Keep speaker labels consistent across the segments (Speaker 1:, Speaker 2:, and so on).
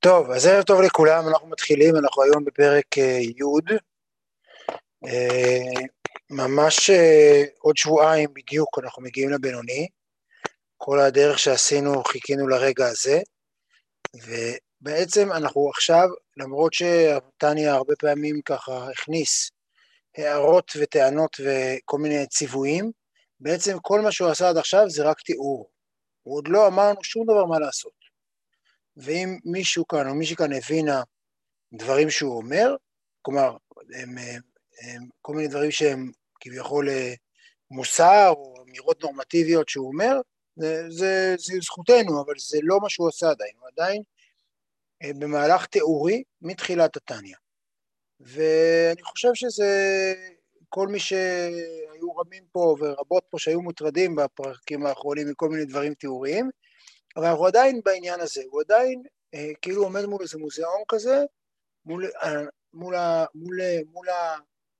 Speaker 1: טוב, אז ערב טוב לכולם, אנחנו מתחילים, אנחנו היום בפרק אה, י', אה, ממש אה, עוד שבועיים בדיוק אנחנו מגיעים לבינוני, כל הדרך שעשינו חיכינו לרגע הזה, ובעצם אנחנו עכשיו, למרות שטניה הרבה פעמים ככה הכניס הערות וטענות וכל מיני ציוויים, בעצם כל מה שהוא עשה עד עכשיו זה רק תיאור, הוא עוד לא אמר לנו שום דבר מה לעשות. ואם מישהו כאן או מישהי כאן הבינה דברים שהוא אומר, כלומר, הם, הם, כל מיני דברים שהם כביכול אה, מוסר או אמירות נורמטיביות שהוא אומר, זה, זה, זה זכותנו, אבל זה לא מה שהוא עושה עדיין, הוא עדיין אה, במהלך תיאורי מתחילת התניא. ואני חושב שזה, כל מי שהיו רבים פה ורבות פה שהיו מוטרדים בפרקים האחרונים מכל מיני דברים תיאוריים, אבל אנחנו עדיין בעניין הזה, הוא עדיין אה, כאילו עומד מול איזה מוזיאון כזה, מול, אה, מול, מול, מול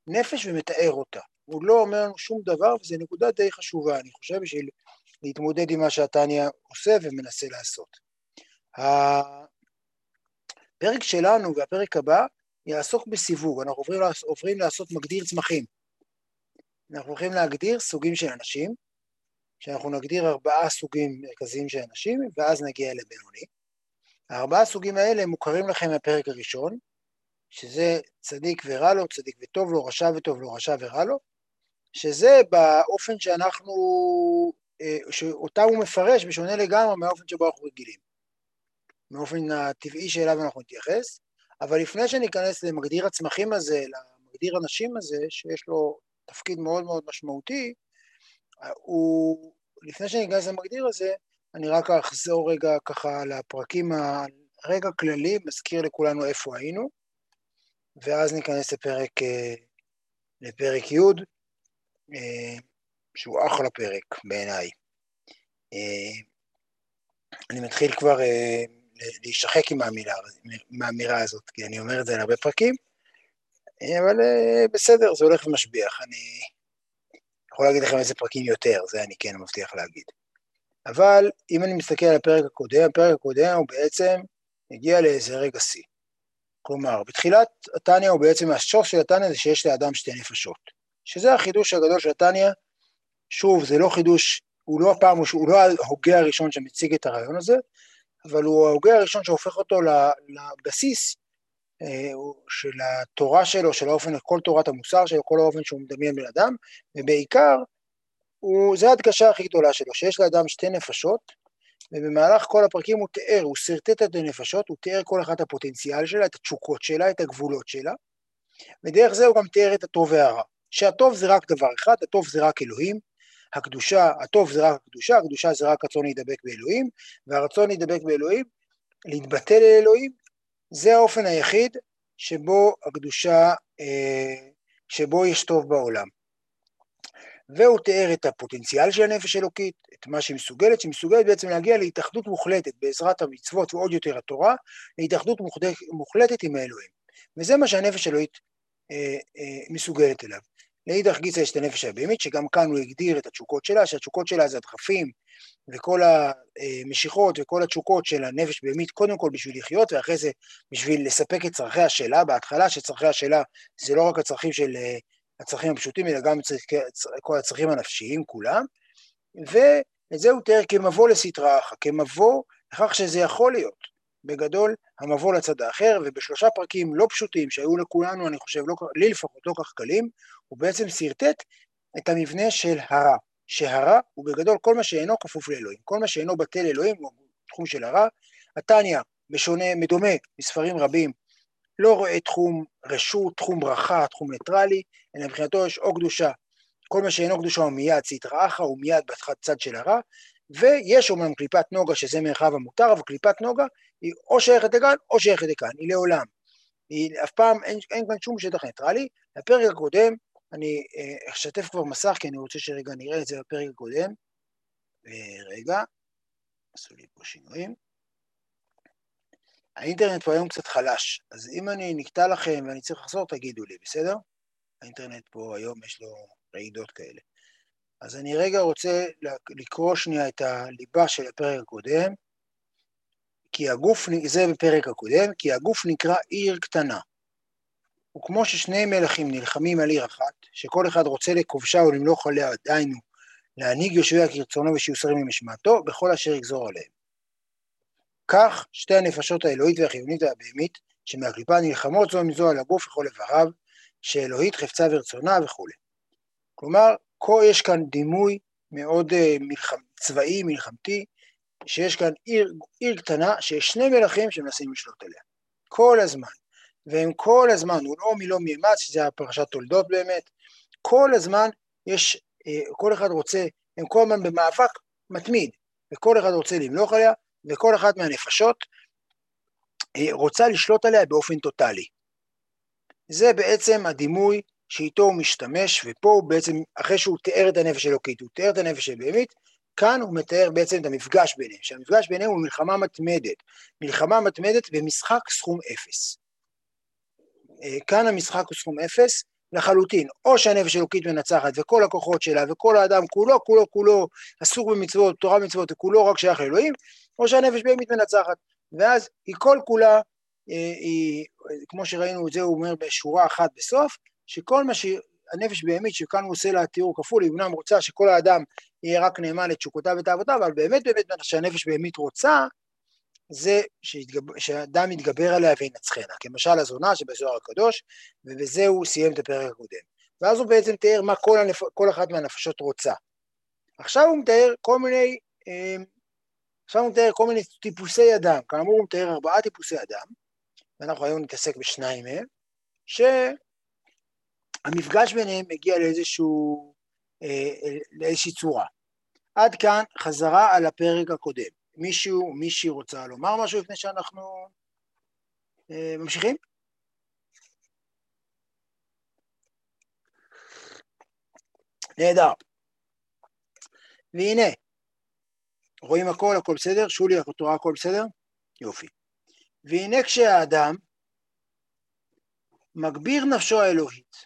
Speaker 1: הנפש ומתאר אותה. הוא לא אומר לנו שום דבר, וזו נקודה די חשובה, אני חושב, בשביל להתמודד עם מה שהתניא עושה ומנסה לעשות. הפרק שלנו והפרק הבא יעסוק בסיווג, אנחנו עוברים, עוברים לעשות מגדיר צמחים. אנחנו הולכים להגדיר סוגים של אנשים, שאנחנו נגדיר ארבעה סוגים מרכזיים של אנשים, ואז נגיע לבינוני. הארבעה סוגים האלה מוכרים לכם מהפרק הראשון, שזה צדיק ורע לו, צדיק וטוב לו, רשע וטוב לו, רשע ורע לו, שזה באופן שאנחנו, אה, שאותם הוא מפרש בשונה לגמרי מהאופן שבו אנחנו רגילים, מאופן הטבעי שאליו אנחנו נתייחס, אבל לפני שניכנס למגדיר הצמחים הזה, למגדיר הנשים הזה, שיש לו תפקיד מאוד מאוד משמעותי, הוא, לפני שאני אכנס למגדיר הזה, אני רק אחזור רגע ככה לפרקים, הרגע כללי, מזכיר לכולנו איפה היינו, ואז ניכנס לפרק, אה, לפרק י', אה, שהוא אחלה פרק בעיניי. אה, אני מתחיל כבר להישחק עם האמירה, עם האמירה הזאת, כי אני אומר את זה על הרבה פרקים, אבל בסדר, זה הולך ומשביח. אני יכול להגיד לכם איזה פרקים יותר, זה אני כן מבטיח להגיד. אבל אם אני מסתכל על הפרק הקודם, הפרק הקודם הוא בעצם הגיע לאיזה רגע שיא. כלומר, בתחילת התניא הוא בעצם, השוף של התניא זה שיש לאדם שתי נפשות. שזה החידוש הגדול של התניא. שוב, זה לא חידוש, הוא לא הפעם, הוא לא ההוגה הראשון שמציג את הרעיון הזה, אבל הוא ההוגה הראשון שהופך אותו לבסיס של התורה שלו, של האופן, כל תורת המוסר שלו, כל האופן שהוא מדמיין בן אדם, ובעיקר, הוא, זו ההדגשה הכי גדולה שלו, שיש לאדם שתי נפשות, ובמהלך כל הפרקים הוא תיאר, הוא שרטט את הנפשות, הוא תיאר כל אחת הפוטנציאל שלה, את התשוקות שלה, את הגבולות שלה, ודרך זה הוא גם תיאר את הטוב והרע. שהטוב זה רק דבר אחד, הטוב זה רק אלוהים, הקדושה, הטוב זה רק הקדושה, הקדושה זה רק רצון להידבק באלוהים, והרצון להידבק באלוהים, להתבטא לאלוהים, זה האופן היחיד שבו הקדושה, אה, שבו יש טוב בעולם. והוא תיאר את הפוטנציאל של הנפש האלוקית, את מה שהיא מסוגלת, שהיא מסוגלת בעצם להגיע להתאחדות מוחלטת בעזרת המצוות ועוד יותר התורה, להתאחדות מוחלטת עם האלוהים. וזה מה שהנפש האלוהית אה, אה, מסוגלת אליו. לאידך גיסא יש את הנפש הבהמית, שגם כאן הוא הגדיר את התשוקות שלה, שהתשוקות שלה זה הדחפים וכל המשיכות וכל התשוקות של הנפש בהמית, קודם כל בשביל לחיות, ואחרי זה בשביל לספק את צרכיה שלה, בהתחלה שצרכיה שלה זה לא רק הצרכים של הצרכים הפשוטים, אלא גם כל הצרכים הנפשיים כולם, ואת זה הוא תיאר כמבוא לסטרא אחא, כמבוא לכך שזה יכול להיות. בגדול המבוא לצד האחר, ובשלושה פרקים לא פשוטים שהיו לכולנו, אני חושב, לא, לי לפחות לא כך קלים, הוא בעצם שרטט את המבנה של הרע, שהרע הוא בגדול כל מה שאינו כפוף לאלוהים, כל מה שאינו בטל לאלוהים הוא תחום של הרע. התניא, בשונה, מדומה מספרים רבים, לא רואה תחום רשות, תחום ברכה, תחום ניטרלי, אלא מבחינתו יש או קדושה, כל מה שאינו קדושה הוא מיד אחרא, הוא מיד בצד של הרע, ויש אומנם קליפת נוגה שזה מרחב המותר, אבל קליפת נוגה היא או שייכת לכאן או שייכת לכאן, היא לעולם. היא אף פעם, אין, אין כאן שום שטח ניטרלי. בפרק הקודם, אני אה, אשתף כבר מסך, כי אני רוצה שרגע נראה את זה בפרק הקודם. רגע, עשו לי פה שינויים. האינטרנט פה היום קצת חלש, אז אם אני נקטע לכם ואני צריך לחזור, תגידו לי, בסדר? האינטרנט פה היום יש לו רעידות כאלה. אז אני רגע רוצה לקרוא שנייה את הליבה של הפרק הקודם, כי הגוף, זה בפרק הקודם, כי הגוף נקרא עיר קטנה. וכמו ששני מלכים נלחמים על עיר אחת, שכל אחד רוצה לכובשה או למלוך עליה, דהיינו, להנהיג יושביה כרצונו ושיוסרים למשמעתו, בכל אשר יגזור עליהם. כך שתי הנפשות האלוהית והחיונית והבהמית, שמהקליפה נלחמות זו עם זו על הגוף וכל איבריו, שאלוהית חפצה ורצונה וכו'. כלומר, יש כאן דימוי מאוד uh, מלחמ, צבאי, מלחמתי, שיש כאן עיר, עיר קטנה שיש שני מלכים שמנסים לשלוט עליה. כל הזמן. והם כל הזמן, הוא לא מילוא מימץ, שזה הפרשת תולדות באמת, כל הזמן יש, uh, כל אחד רוצה, הם כל הזמן במאבק מתמיד, וכל אחד רוצה למלוך עליה, וכל אחת מהנפשות uh, רוצה לשלוט עליה באופן טוטאלי. זה בעצם הדימוי שאיתו הוא משתמש, ופה הוא בעצם, אחרי שהוא תיאר את הנפש האלוקית, הוא תיאר את הנפש הבהמית, כאן הוא מתאר בעצם את המפגש ביניהם, שהמפגש ביניהם הוא מלחמה מתמדת, מלחמה מתמדת במשחק סכום אפס. אה, כאן המשחק הוא סכום אפס לחלוטין, או שהנפש האלוקית מנצחת וכל הכוחות שלה וכל האדם כולו, כולו כולו עסוק במצוות, תורה ומצוות וכולו רק שייך לאלוהים, או שהנפש בהמית מנצחת, ואז היא כל כולה, אה, היא, כמו שראינו את זה הוא אומר בשורה אחת בסוף, שכל מה שהנפש בהמית, שכאן הוא עושה לה תיאור כפול, היא אמנם רוצה שכל האדם יהיה רק נאמן לתשוקותיו ותאוותיו, אבל באמת באמת שהנפש בהמית רוצה, זה שהתגב... שהאדם יתגבר עליה וינצחנה, כמשל הזונה שבזוהר הקדוש, ובזה הוא סיים את הפרק הקודם. ואז הוא בעצם תיאר מה כל, הנפ... כל אחת מהנפשות רוצה. עכשיו הוא מתאר כל מיני, אה, עכשיו הוא מתאר כל מיני טיפוסי אדם, כאמור הוא מתאר ארבעה טיפוסי אדם, ואנחנו היום נתעסק בשניים מהם, ש... המפגש ביניהם מגיע לאיזשהו, אה, לאיזושהי צורה. עד כאן חזרה על הפרק הקודם. מישהו, מישהי רוצה לומר משהו לפני שאנחנו אה, ממשיכים? נהדר. והנה, רואים הכל, הכל בסדר? שולי, את רואה הכל בסדר? יופי. והנה כשהאדם מגביר נפשו האלוהית,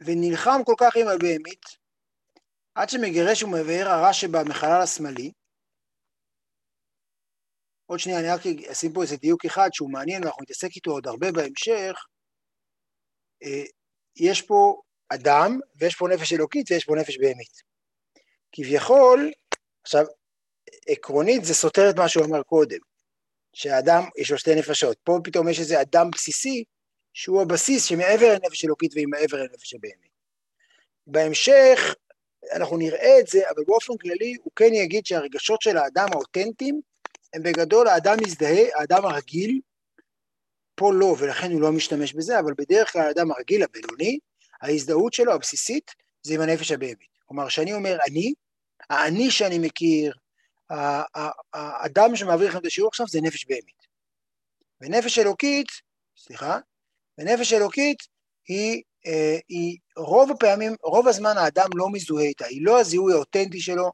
Speaker 1: ונלחם כל כך עם הבהמית, עד שמגרש ומבאר הרע שבה מחלל השמאלי. עוד שנייה, אני רק אשים פה איזה דיוק אחד שהוא מעניין ואנחנו נתעסק איתו עוד הרבה בהמשך. אה, יש פה אדם ויש פה נפש אלוקית ויש פה נפש בהמית. כביכול, עכשיו, עקרונית זה סותר את מה שהוא אמר קודם, שהאדם יש לו שתי נפשות. פה פתאום יש איזה אדם בסיסי שהוא הבסיס שמעבר לנפש אלוקית והיא מעבר לנפש הבהמית. בהמשך אנחנו נראה את זה, אבל באופן כללי הוא כן יגיד שהרגשות של האדם האותנטיים הם בגדול האדם מזדהה, האדם הרגיל, פה לא ולכן הוא לא משתמש בזה, אבל בדרך כלל האדם הרגיל, הבינוני, ההזדהות שלו הבסיסית זה עם הנפש הבהמית. כלומר, כשאני אומר אני, האני שאני מכיר, האדם שמעביר לכם את השיעור עכשיו זה נפש בהמית. ונפש אלוקית, סליחה, ונפש אלוקית היא, אה, היא רוב הפעמים, רוב הזמן האדם לא מזוהה איתה, היא לא הזיהוי האותנטי שלו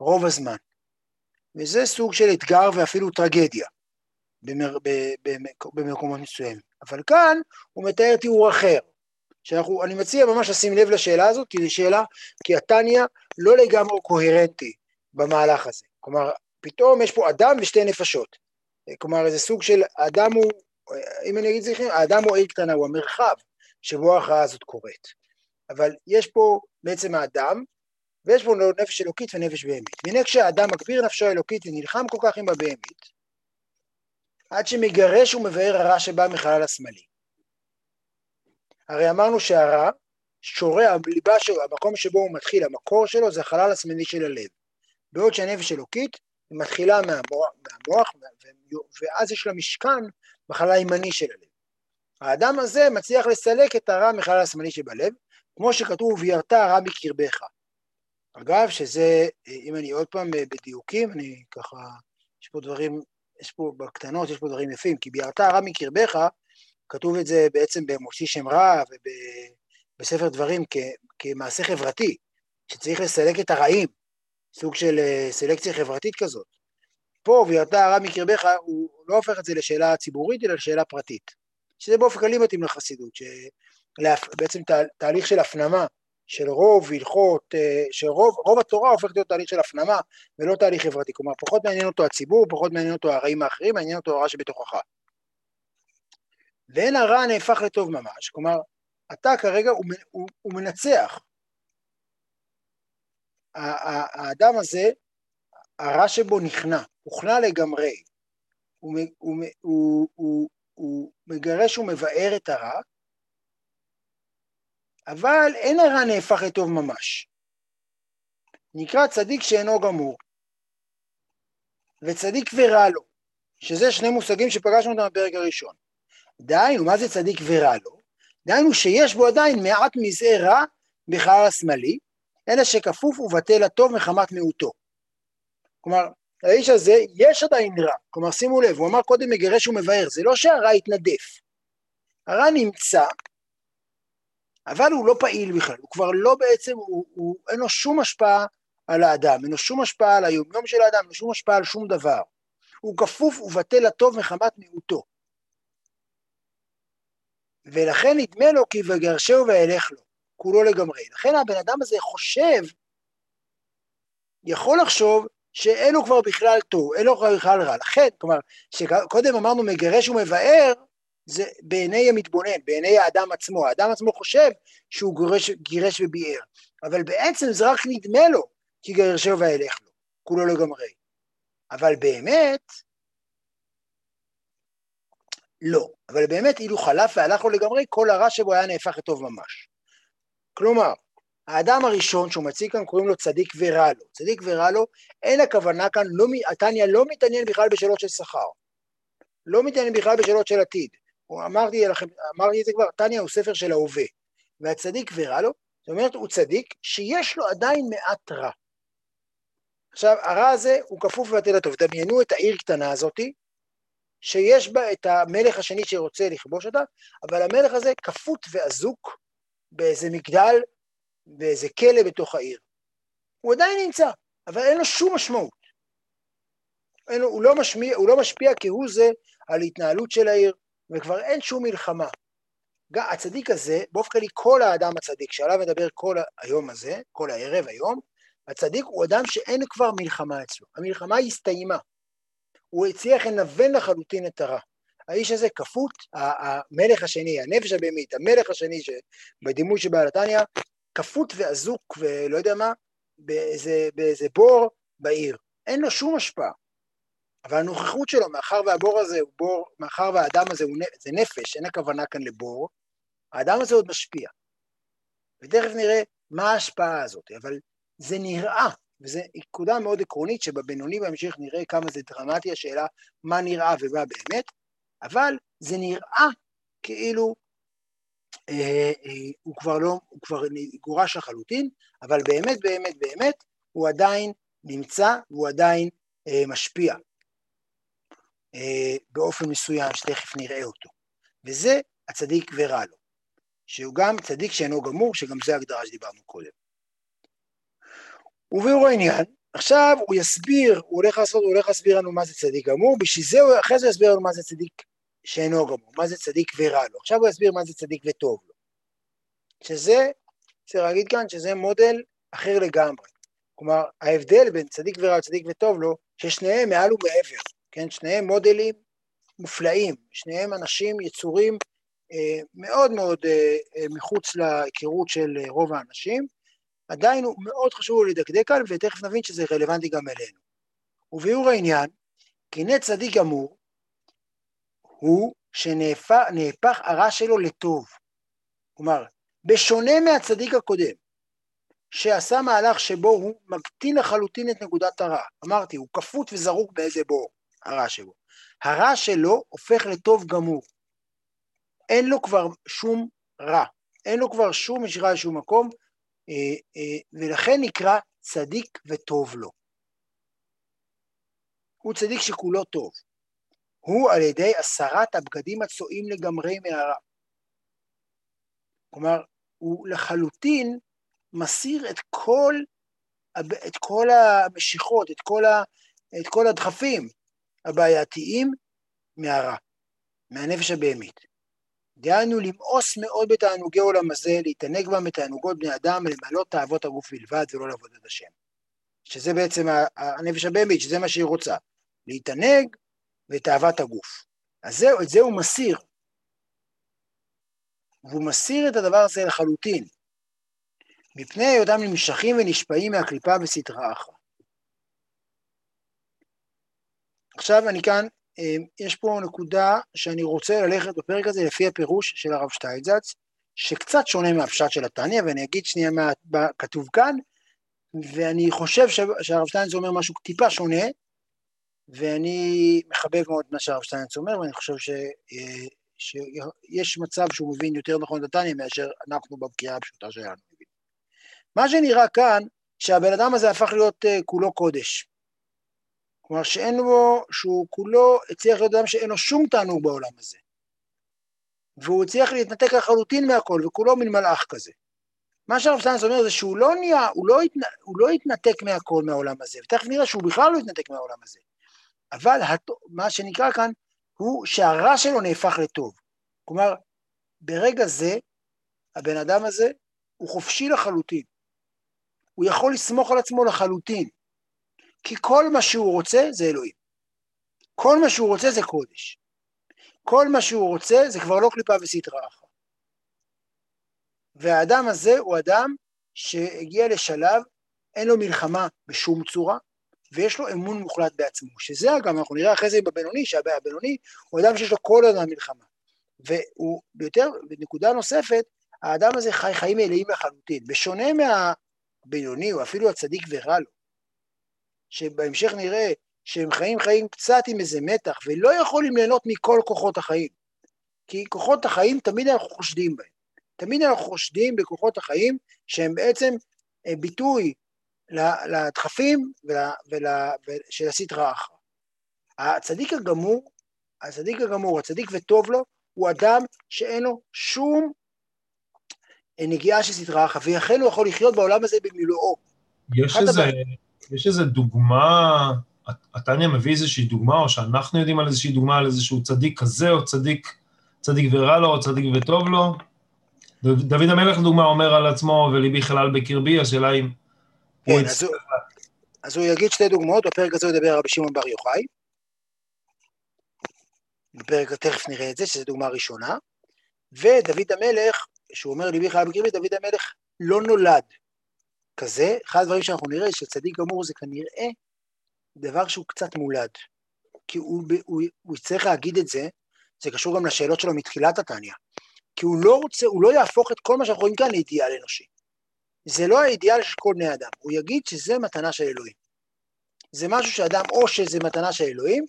Speaker 1: רוב הזמן. וזה סוג של אתגר ואפילו טרגדיה במר, במקומות מסוימים. אבל כאן הוא מתאר תיאור אחר, שאנחנו, אני מציע ממש לשים לב לשאלה הזאת, כי זו שאלה, כי התניא לא לגמרי קוהרנטי במהלך הזה. כלומר, פתאום יש פה אדם ושתי נפשות. כלומר, איזה סוג של, האדם הוא אם אני אגיד את זה, האדם הוא עיר קטנה, הוא המרחב שבו ההכרעה הזאת קורית. אבל יש פה בעצם האדם, ויש פה נפש אלוקית ונפש בהמית. והנה כשהאדם מגביר נפשו האלוקית ונלחם כל כך עם הבהמית, עד שמגרש ומבאר הרע שבא מחלל השמאלי. הרי אמרנו שהרע שורה, הליבה שלו, המקום שבו הוא מתחיל, המקור שלו זה החלל השמאלי של הלב. בעוד שהנפש אלוקית מתחילה מהמוח, מהמוח ואז יש לה משכן בחלל הימני של הלב. האדם הזה מצליח לסלק את הרע מחלל השמאלי שבלב, כמו שכתוב, ויראת הרע מקרבך. אגב, שזה, אם אני עוד פעם בדיוקים, אני ככה, יש פה דברים, יש פה בקטנות, יש פה דברים יפים, כי ביארת הרע מקרבך, כתוב את זה בעצם במוציא שם רע ובספר דברים כ, כמעשה חברתי, שצריך לסלק את הרעים, סוג של אה, סלקציה חברתית כזאת. פה ויראת הרע מקרבך, הוא לא הופך את זה לשאלה ציבורית, אלא לשאלה פרטית. שזה באופן כללי מתאים לחסידות, שבעצם תה, תהליך של הפנמה של רוב הלכות, אה, שרוב רוב התורה הופכת להיות תהליך של הפנמה ולא תהליך חברתי, כלומר פחות מעניין אותו הציבור, פחות מעניין אותו הרעים האחרים, מעניין אותו הרע שבתוכך. ואין הרע נהפך לטוב ממש, כלומר אתה כרגע הוא, הוא, הוא מנצח. האדם הזה, הרע שבו נכנע, הוכנע לגמרי, הוא, הוא, הוא, הוא, הוא מגרש ומבאר את הרע, אבל אין הרע נהפך לטוב ממש. נקרא צדיק שאינו גמור, וצדיק ורע לו, שזה שני מושגים שפגשנו אותם בפרק הראשון. דהיינו, מה זה צדיק ורע לו? דהיינו שיש בו עדיין מעט מזעי רע בחלל השמאלי, אלא שכפוף ובטל הטוב מחמת מיעוטו. כלומר, האיש הזה יש עדיין רע, כלומר שימו לב, הוא אמר קודם מגרש ומבאר, זה לא שהרע התנדף. הרע נמצא, אבל הוא לא פעיל בכלל, הוא כבר לא בעצם, הוא, הוא, אין לו שום השפעה על האדם, אין לו שום השפעה על היומיום של האדם, אין לו שום השפעה על שום דבר. הוא כפוף ובטל הטוב מחמת מיעוטו. ולכן נדמה לו כי וגרשהו ואלך לו, כולו לגמרי. לכן הבן אדם הזה חושב, יכול לחשוב שאין לו כבר בכלל טוב, אין לו כבר בכלל רע. לכן, כלומר, שקודם אמרנו מגרש ומבאר, זה בעיני המתבונן, בעיני האדם עצמו. האדם עצמו חושב שהוא גירש, גירש וביער, אבל בעצם זה רק נדמה לו כי גרשו ואילך לו, כולו לגמרי. אבל באמת, לא. אבל באמת, אילו חלף והלך לו לגמרי, כל הרע שבו היה נהפך לטוב ממש. כלומר, האדם הראשון שהוא מציג כאן קוראים לו צדיק ורע לו. צדיק ורע לו, אין הכוונה כאן, לא, התניא לא מתעניין בכלל בשאלות של שכר. לא מתעניין בכלל בשאלות של עתיד. אמרתי לכם, אמרתי את זה כבר, תניא הוא ספר של ההווה. והצדיק ורע לו, זאת אומרת הוא צדיק שיש לו עדיין מעט רע. עכשיו הרע הזה הוא כפוף לבטל הטוב, דמיינו את העיר קטנה הזאתי, שיש בה את המלך השני שרוצה לכבוש אותה, אבל המלך הזה כפות ואזוק באיזה מגדל, באיזה כלא בתוך העיר. הוא עדיין נמצא, אבל אין לו שום משמעות. אין הוא, לא משמיע, הוא לא משפיע כהוא זה על התנהלות של העיר, וכבר אין שום מלחמה. הצדיק הזה, באופן כללי כל האדם הצדיק, שעליו מדבר כל היום הזה, כל הערב היום, הצדיק הוא אדם שאין כבר מלחמה אצלו. המלחמה הסתיימה. הוא הצליח לנוון לחלוטין את הרע. האיש הזה כפות, המלך השני, הנפש הבהמית, המלך השני בדימוי שבעל התניא, כפות ואזוק ולא יודע מה, באיזה, באיזה בור בעיר. אין לו שום השפעה. אבל הנוכחות שלו, מאחר והבור הזה הוא בור, מאחר והאדם הזה הוא, זה נפש, אין הכוונה כאן לבור, האדם הזה עוד משפיע. ותכף נראה מה ההשפעה הזאת, אבל זה נראה, וזו נקודה מאוד עקרונית שבבינוני בהמשך נראה כמה זה דרמטי השאלה מה נראה ומה באמת, אבל זה נראה כאילו אה, אה, הוא כבר לא, הוא כבר גורש לחלוטין, אבל באמת באמת באמת הוא עדיין נמצא והוא עדיין אה, משפיע. אה, באופן מסוים שתכף נראה אותו. וזה הצדיק ורע לו, שהוא גם צדיק שאינו גמור, שגם זה הגדרה שדיברנו קודם. וביאור העניין, עכשיו הוא יסביר, הוא הולך לעשות, הוא הולך להסביר לנו מה זה צדיק גמור, בשביל זה הוא, אחרי זה הוא יסביר לנו מה זה צדיק שאינו גמור, מה זה צדיק ורע לו. עכשיו הוא יסביר מה זה צדיק וטוב לו. שזה, צריך להגיד כאן שזה מודל אחר לגמרי. כלומר, ההבדל בין צדיק ורע לצדיק וטוב לו, ששניהם מעל ומעבר. כן, שניהם מודלים מופלאים, שניהם אנשים, יצורים אה, מאוד מאוד אה, אה, מחוץ להיכרות של רוב האנשים, עדיין הוא מאוד חשוב לדקדק כאן, ותכף נבין שזה רלוונטי גם אלינו. וביאור העניין, כי נה צדיק גמור, הוא שנהפך הרע שלו לטוב. כלומר, בשונה מהצדיק הקודם, שעשה מהלך שבו הוא מקטין לחלוטין את נקודת הרע. אמרתי, הוא כפות וזרוק באיזה בור. הרע שלו. הרע שלו הופך לטוב גמור. אין לו כבר שום רע, אין לו כבר שום משיכה לשום מקום, אה, אה, ולכן נקרא צדיק וטוב לו. הוא צדיק שכולו טוב. הוא על ידי הסרת הבגדים הצועים לגמרי מהרע. כלומר, הוא לחלוטין מסיר את כל, את כל המשיכות, את כל, ה, את כל הדחפים, הבעייתיים מהרע, מהנפש הבהמית. דהיינו למאוס מאוד בתענוגי עולם הזה, להתענג בם בתענוגות בני אדם, למלות תאוות הגוף בלבד ולא לעבוד את השם. שזה בעצם הנפש הבהמית, שזה מה שהיא רוצה, להתענג ותאוות הגוף. אז זהו, את זה הוא מסיר. והוא מסיר את הדבר הזה לחלוטין, מפני היותם נמשכים ונשפעים מהקליפה וסטרה אחת. עכשיו אני כאן, אה, יש פה נקודה שאני רוצה ללכת בפרק הזה לפי הפירוש של הרב שטיינזץ, שקצת שונה מהפשט של התניא, ואני אגיד שנייה מה כתוב כאן, ואני חושב שהרב שטיינזץ אומר משהו טיפה שונה, ואני מחבב מאוד מה שהרב שטיינזץ אומר, ואני חושב ש, אה, שיש מצב שהוא מבין יותר נכון את התניא מאשר אנחנו בבקיעה הפשוטה שלנו. מה שנראה כאן, שהבן אדם הזה הפך להיות uh, כולו קודש. כלומר שאין בו, שהוא כולו הצליח להיות אדם שאין לו שום תענוג בעולם הזה. והוא הצליח להתנתק לחלוטין מהכל, וכולו מין מלאך כזה. מה שהרב סטיינס אומר זה שהוא לא נהיה, הוא לא, התנ... הוא לא התנתק מהכל מהעולם הזה, ותכף נראה שהוא בכלל לא התנתק מהעולם הזה. אבל הת... מה שנקרא כאן, הוא שהרע שלו נהפך לטוב. כלומר, ברגע זה, הבן אדם הזה הוא חופשי לחלוטין. הוא יכול לסמוך על עצמו לחלוטין. כי כל מה שהוא רוצה זה אלוהים. כל מה שהוא רוצה זה קודש. כל מה שהוא רוצה זה כבר לא קליפה וסטרה אחת. והאדם הזה הוא אדם שהגיע לשלב, אין לו מלחמה בשום צורה, ויש לו אמון מוחלט בעצמו, שזה אגב, אנחנו נראה אחרי זה בבינוני, שהבינוני הוא אדם שיש לו כל הזמן מלחמה. והוא, ביותר, בנקודה נוספת, האדם הזה חי חיים מלאים לחלוטין. בשונה מהבינוני, או אפילו הצדיק ורע לו, שבהמשך נראה שהם חיים חיים קצת עם איזה מתח, ולא יכולים ליהנות מכל כוחות החיים. כי כוחות החיים תמיד אנחנו חושדים בהם. תמיד אנחנו חושדים בכוחות החיים שהם בעצם אה, ביטוי לדחפים של הסטרה אחרא. הצדיק הגמור, הצדיק הגמור, הצדיק וטוב לו, הוא אדם שאין לו שום אה, נגיעה של סטרה אחרא, ולכן הוא יכול לחיות בעולם הזה במילואו.
Speaker 2: יש איזה, יש איזה דוגמה, התניא מביא איזושהי דוגמה, או שאנחנו יודעים על איזושהי דוגמה, על איזשהו צדיק כזה, או צדיק, צדיק ורע לו, או צדיק וטוב לו? דוד המלך, לדוגמה, אומר על עצמו, וליבי חלל בקרבי, השאלה אם...
Speaker 1: כן, אז הוא, אז הוא יגיד שתי דוגמאות, בפרק הזה הוא ידבר על רבי שמעון בר יוחאי. בפרק, תכף נראה את זה, שזו דוגמה ראשונה. ודוד המלך, שהוא אומר ליבי חלל בקרבי, דוד המלך לא נולד כזה. אחד הדברים שאנחנו נראה, שצדיק גמור זה כנראה דבר שהוא קצת מולד. כי הוא, הוא, הוא יצטרך להגיד את זה, זה קשור גם לשאלות שלו מתחילת התניא. כי הוא לא רוצה, הוא לא יהפוך את כל מה שאנחנו רואים כאן לאידיאל אנושי. זה לא האידיאל של כל בני אדם, הוא יגיד שזה מתנה של אלוהים. זה משהו שאדם, או שזה מתנה של אלוהים,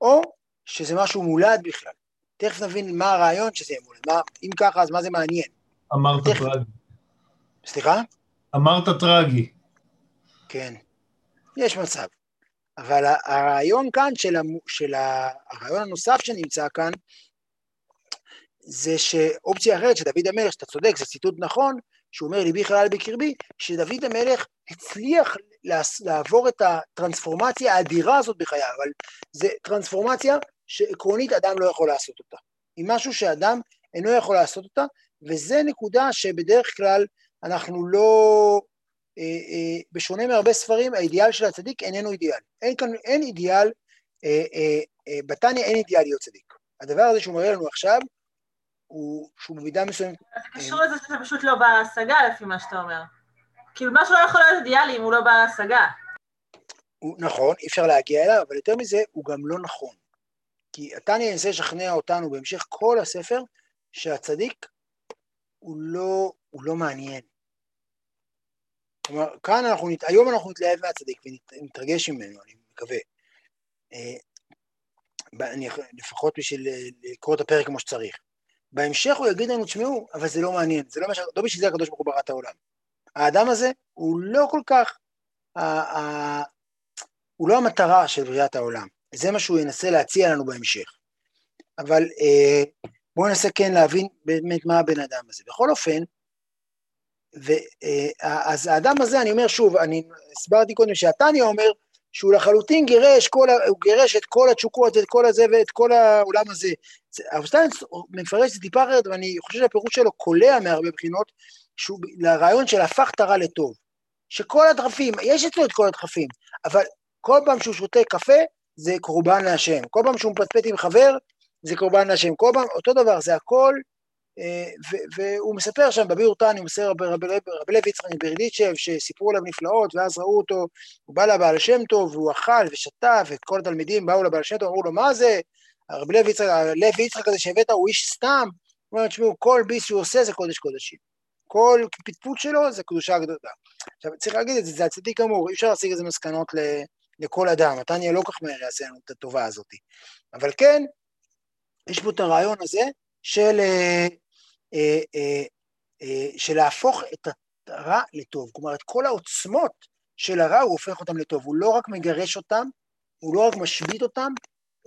Speaker 1: או שזה משהו מולד בכלל. תכף נבין מה הרעיון שזה יהיה מולד. מה, אם ככה, אז מה זה מעניין?
Speaker 2: אמרת תכף... טרגי.
Speaker 1: סליחה?
Speaker 2: אמרת טרגי.
Speaker 1: כן, יש מצב. אבל הרעיון כאן של, המ... של. הרעיון הנוסף שנמצא כאן, זה שאופציה אחרת שדוד המלך, שאתה צודק, זה ציטוט נכון, שהוא אומר ליבי חלל בקרבי, שדוד המלך הצליח לעבור את הטרנספורמציה האדירה הזאת בחייו, אבל זו טרנספורמציה שעקרונית אדם לא יכול לעשות אותה. היא משהו שאדם אינו יכול לעשות אותה, וזה נקודה שבדרך כלל אנחנו לא, אה, אה, בשונה מהרבה ספרים, האידיאל של הצדיק איננו אידיאל. אין כאן, אין אידיאל, אה, אה, אה, בתניא אין אידיאל להיות צדיק. הדבר הזה שהוא מראה לנו עכשיו, הוא, שהוא במידה מסוימת...
Speaker 3: זה קשור לזה שזה פשוט לא בר השגה לפי מה שאתה אומר. כאילו משהו לא יכול להיות אידיאלי אם הוא לא בר השגה.
Speaker 1: נכון, אי אפשר להגיע אליו, אבל יותר מזה, הוא גם לא נכון. כי אתה ננסה לשכנע אותנו בהמשך כל הספר, שהצדיק הוא לא, הוא לא מעניין. כלומר, כאן אנחנו, היום אנחנו נתלהב מהצדיק ונתרגש ממנו, אני מקווה. אה, אני, לפחות בשביל אה, לקרוא את הפרק כמו שצריך. בהמשך הוא יגיד לנו, תשמעו, אבל זה לא מעניין, זה לא, מש... לא בשביל זה הקדוש ברוך הוא ברא את העולם. האדם הזה הוא לא כל כך, ה... ה... הוא לא המטרה של בריאת העולם, זה מה שהוא ינסה להציע לנו בהמשך. אבל אה, בואו ננסה כן להבין באמת מה הבן אדם הזה. בכל אופן, ו, אה, אז האדם הזה, אני אומר שוב, אני הסברתי קודם שהתניא אומר שהוא לחלוטין גירש, כל, הוא גירש את כל התשוקות, את כל הזה ואת כל העולם הזה. זה- הרב שטיינץ מפרש את זה טיפה אחרת, ואני חושב שהפירוש שלו קולע מהרבה בחינות, שהוא לרעיון של הפך את הרע לטוב. שכל הדחפים, יש אצלו את כל הדחפים, אבל כל פעם שהוא שותה קפה, זה קורבן להשם. כל פעם שהוא מפטפט עם חבר, זה קורבן להשם. כל פעם, אותו דבר, זה הכל, והוא מספר שם בביאור תניא, הוא מספר רבי לוי יצחק מברדיצ'ב, שסיפרו עליו נפלאות, ואז ראו אותו, הוא בא לבעל שם טוב, והוא אכל ושתה, וכל התלמידים באו לבעל שם טוב, אמרו לו, מה זה? הרבי לוי יצחק, לוי יצחק הזה שהבאת הוא איש סתם, הוא אומר, תשמעו, כל ביס שהוא עושה זה קודש קודשים. כל פטפוט שלו זה קדושה גדולה. עכשיו, צריך להגיד את זה, זה הצדיק גמור, אי אפשר להשיג איזה מסקנות לכל אדם, התניא לא כך מהר יעשה לנו את הטובה הזאת. אבל כן, יש פה את הרעיון הזה של, אה, של להפוך את הרע לטוב. כלומר, את כל העוצמות של הרע הוא הופך אותם לטוב. הוא לא רק מגרש אותם, הוא לא רק משבית אותם,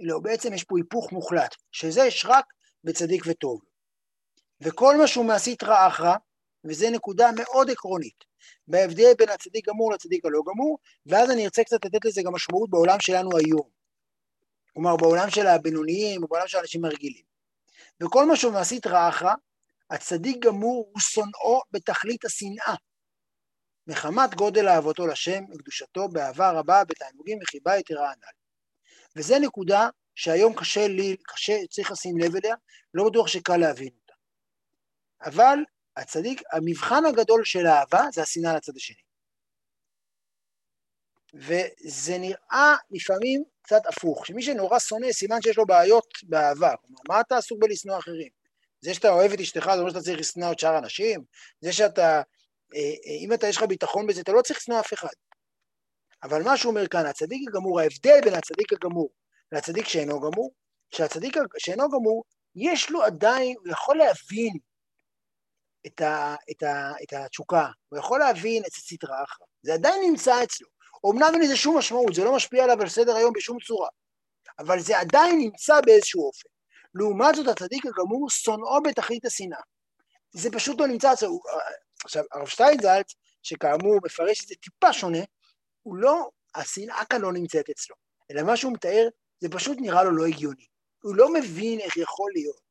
Speaker 1: אלא בעצם יש פה היפוך מוחלט, שזה יש רק בצדיק וטוב. וכל מה שהוא מעשית רע אחרא, וזו נקודה מאוד עקרונית, בהבדל בין הצדיק גמור לצדיק הלא גמור, ואז אני ארצה קצת לתת לזה גם משמעות בעולם שלנו היום. כלומר, בעולם של הבינוניים, בעולם של האנשים הרגילים. וכל מה שהוא מעשית רע אחרא, הצדיק גמור הוא שונאו בתכלית השנאה. מחמת גודל אהבתו לשם וקדושתו באהבה רבה, בתענוגים וחיבה יתרה הנ"ל. וזו נקודה שהיום קשה לי, קשה, צריך לשים לב אליה, לא בטוח שקל להבין אותה. אבל הצדיק, המבחן הגדול של האהבה זה השנאה לצד השני. וזה נראה לפעמים קצת הפוך, שמי שנורא שונא, סימן שיש לו בעיות באהבה. כלומר, מה אתה עסוק בלשנוא אחרים? זה שאתה אוהב את אשתך, זה אומר שאתה צריך לשנוא את שאר האנשים? זה שאתה, אה, אה, אם אתה, יש לך ביטחון בזה, אתה לא צריך לשנוא אף אחד. אבל מה שהוא אומר כאן, הצדיק הגמור, ההבדל בין הצדיק הגמור לצדיק שאינו גמור, שהצדיק שאינו גמור, יש לו עדיין, הוא יכול להבין את, ה, את, ה, את התשוקה, הוא יכול להבין את הסטרה אחרא, זה עדיין נמצא אצלו. אמנם אין לזה שום משמעות, זה לא משפיע עליו על סדר היום בשום צורה, אבל זה עדיין נמצא באיזשהו אופן. לעומת זאת, הצדיק הגמור, שונאו בתכלית השנאה. זה פשוט לא נמצא אצלו. עכשיו, הרב שטיינזלץ, שכאמור מפרש את זה טיפה שונה, הוא לא, השנאה כאן לא נמצאת אצלו, אלא מה שהוא מתאר, זה פשוט נראה לו לא הגיוני. הוא לא מבין איך יכול להיות.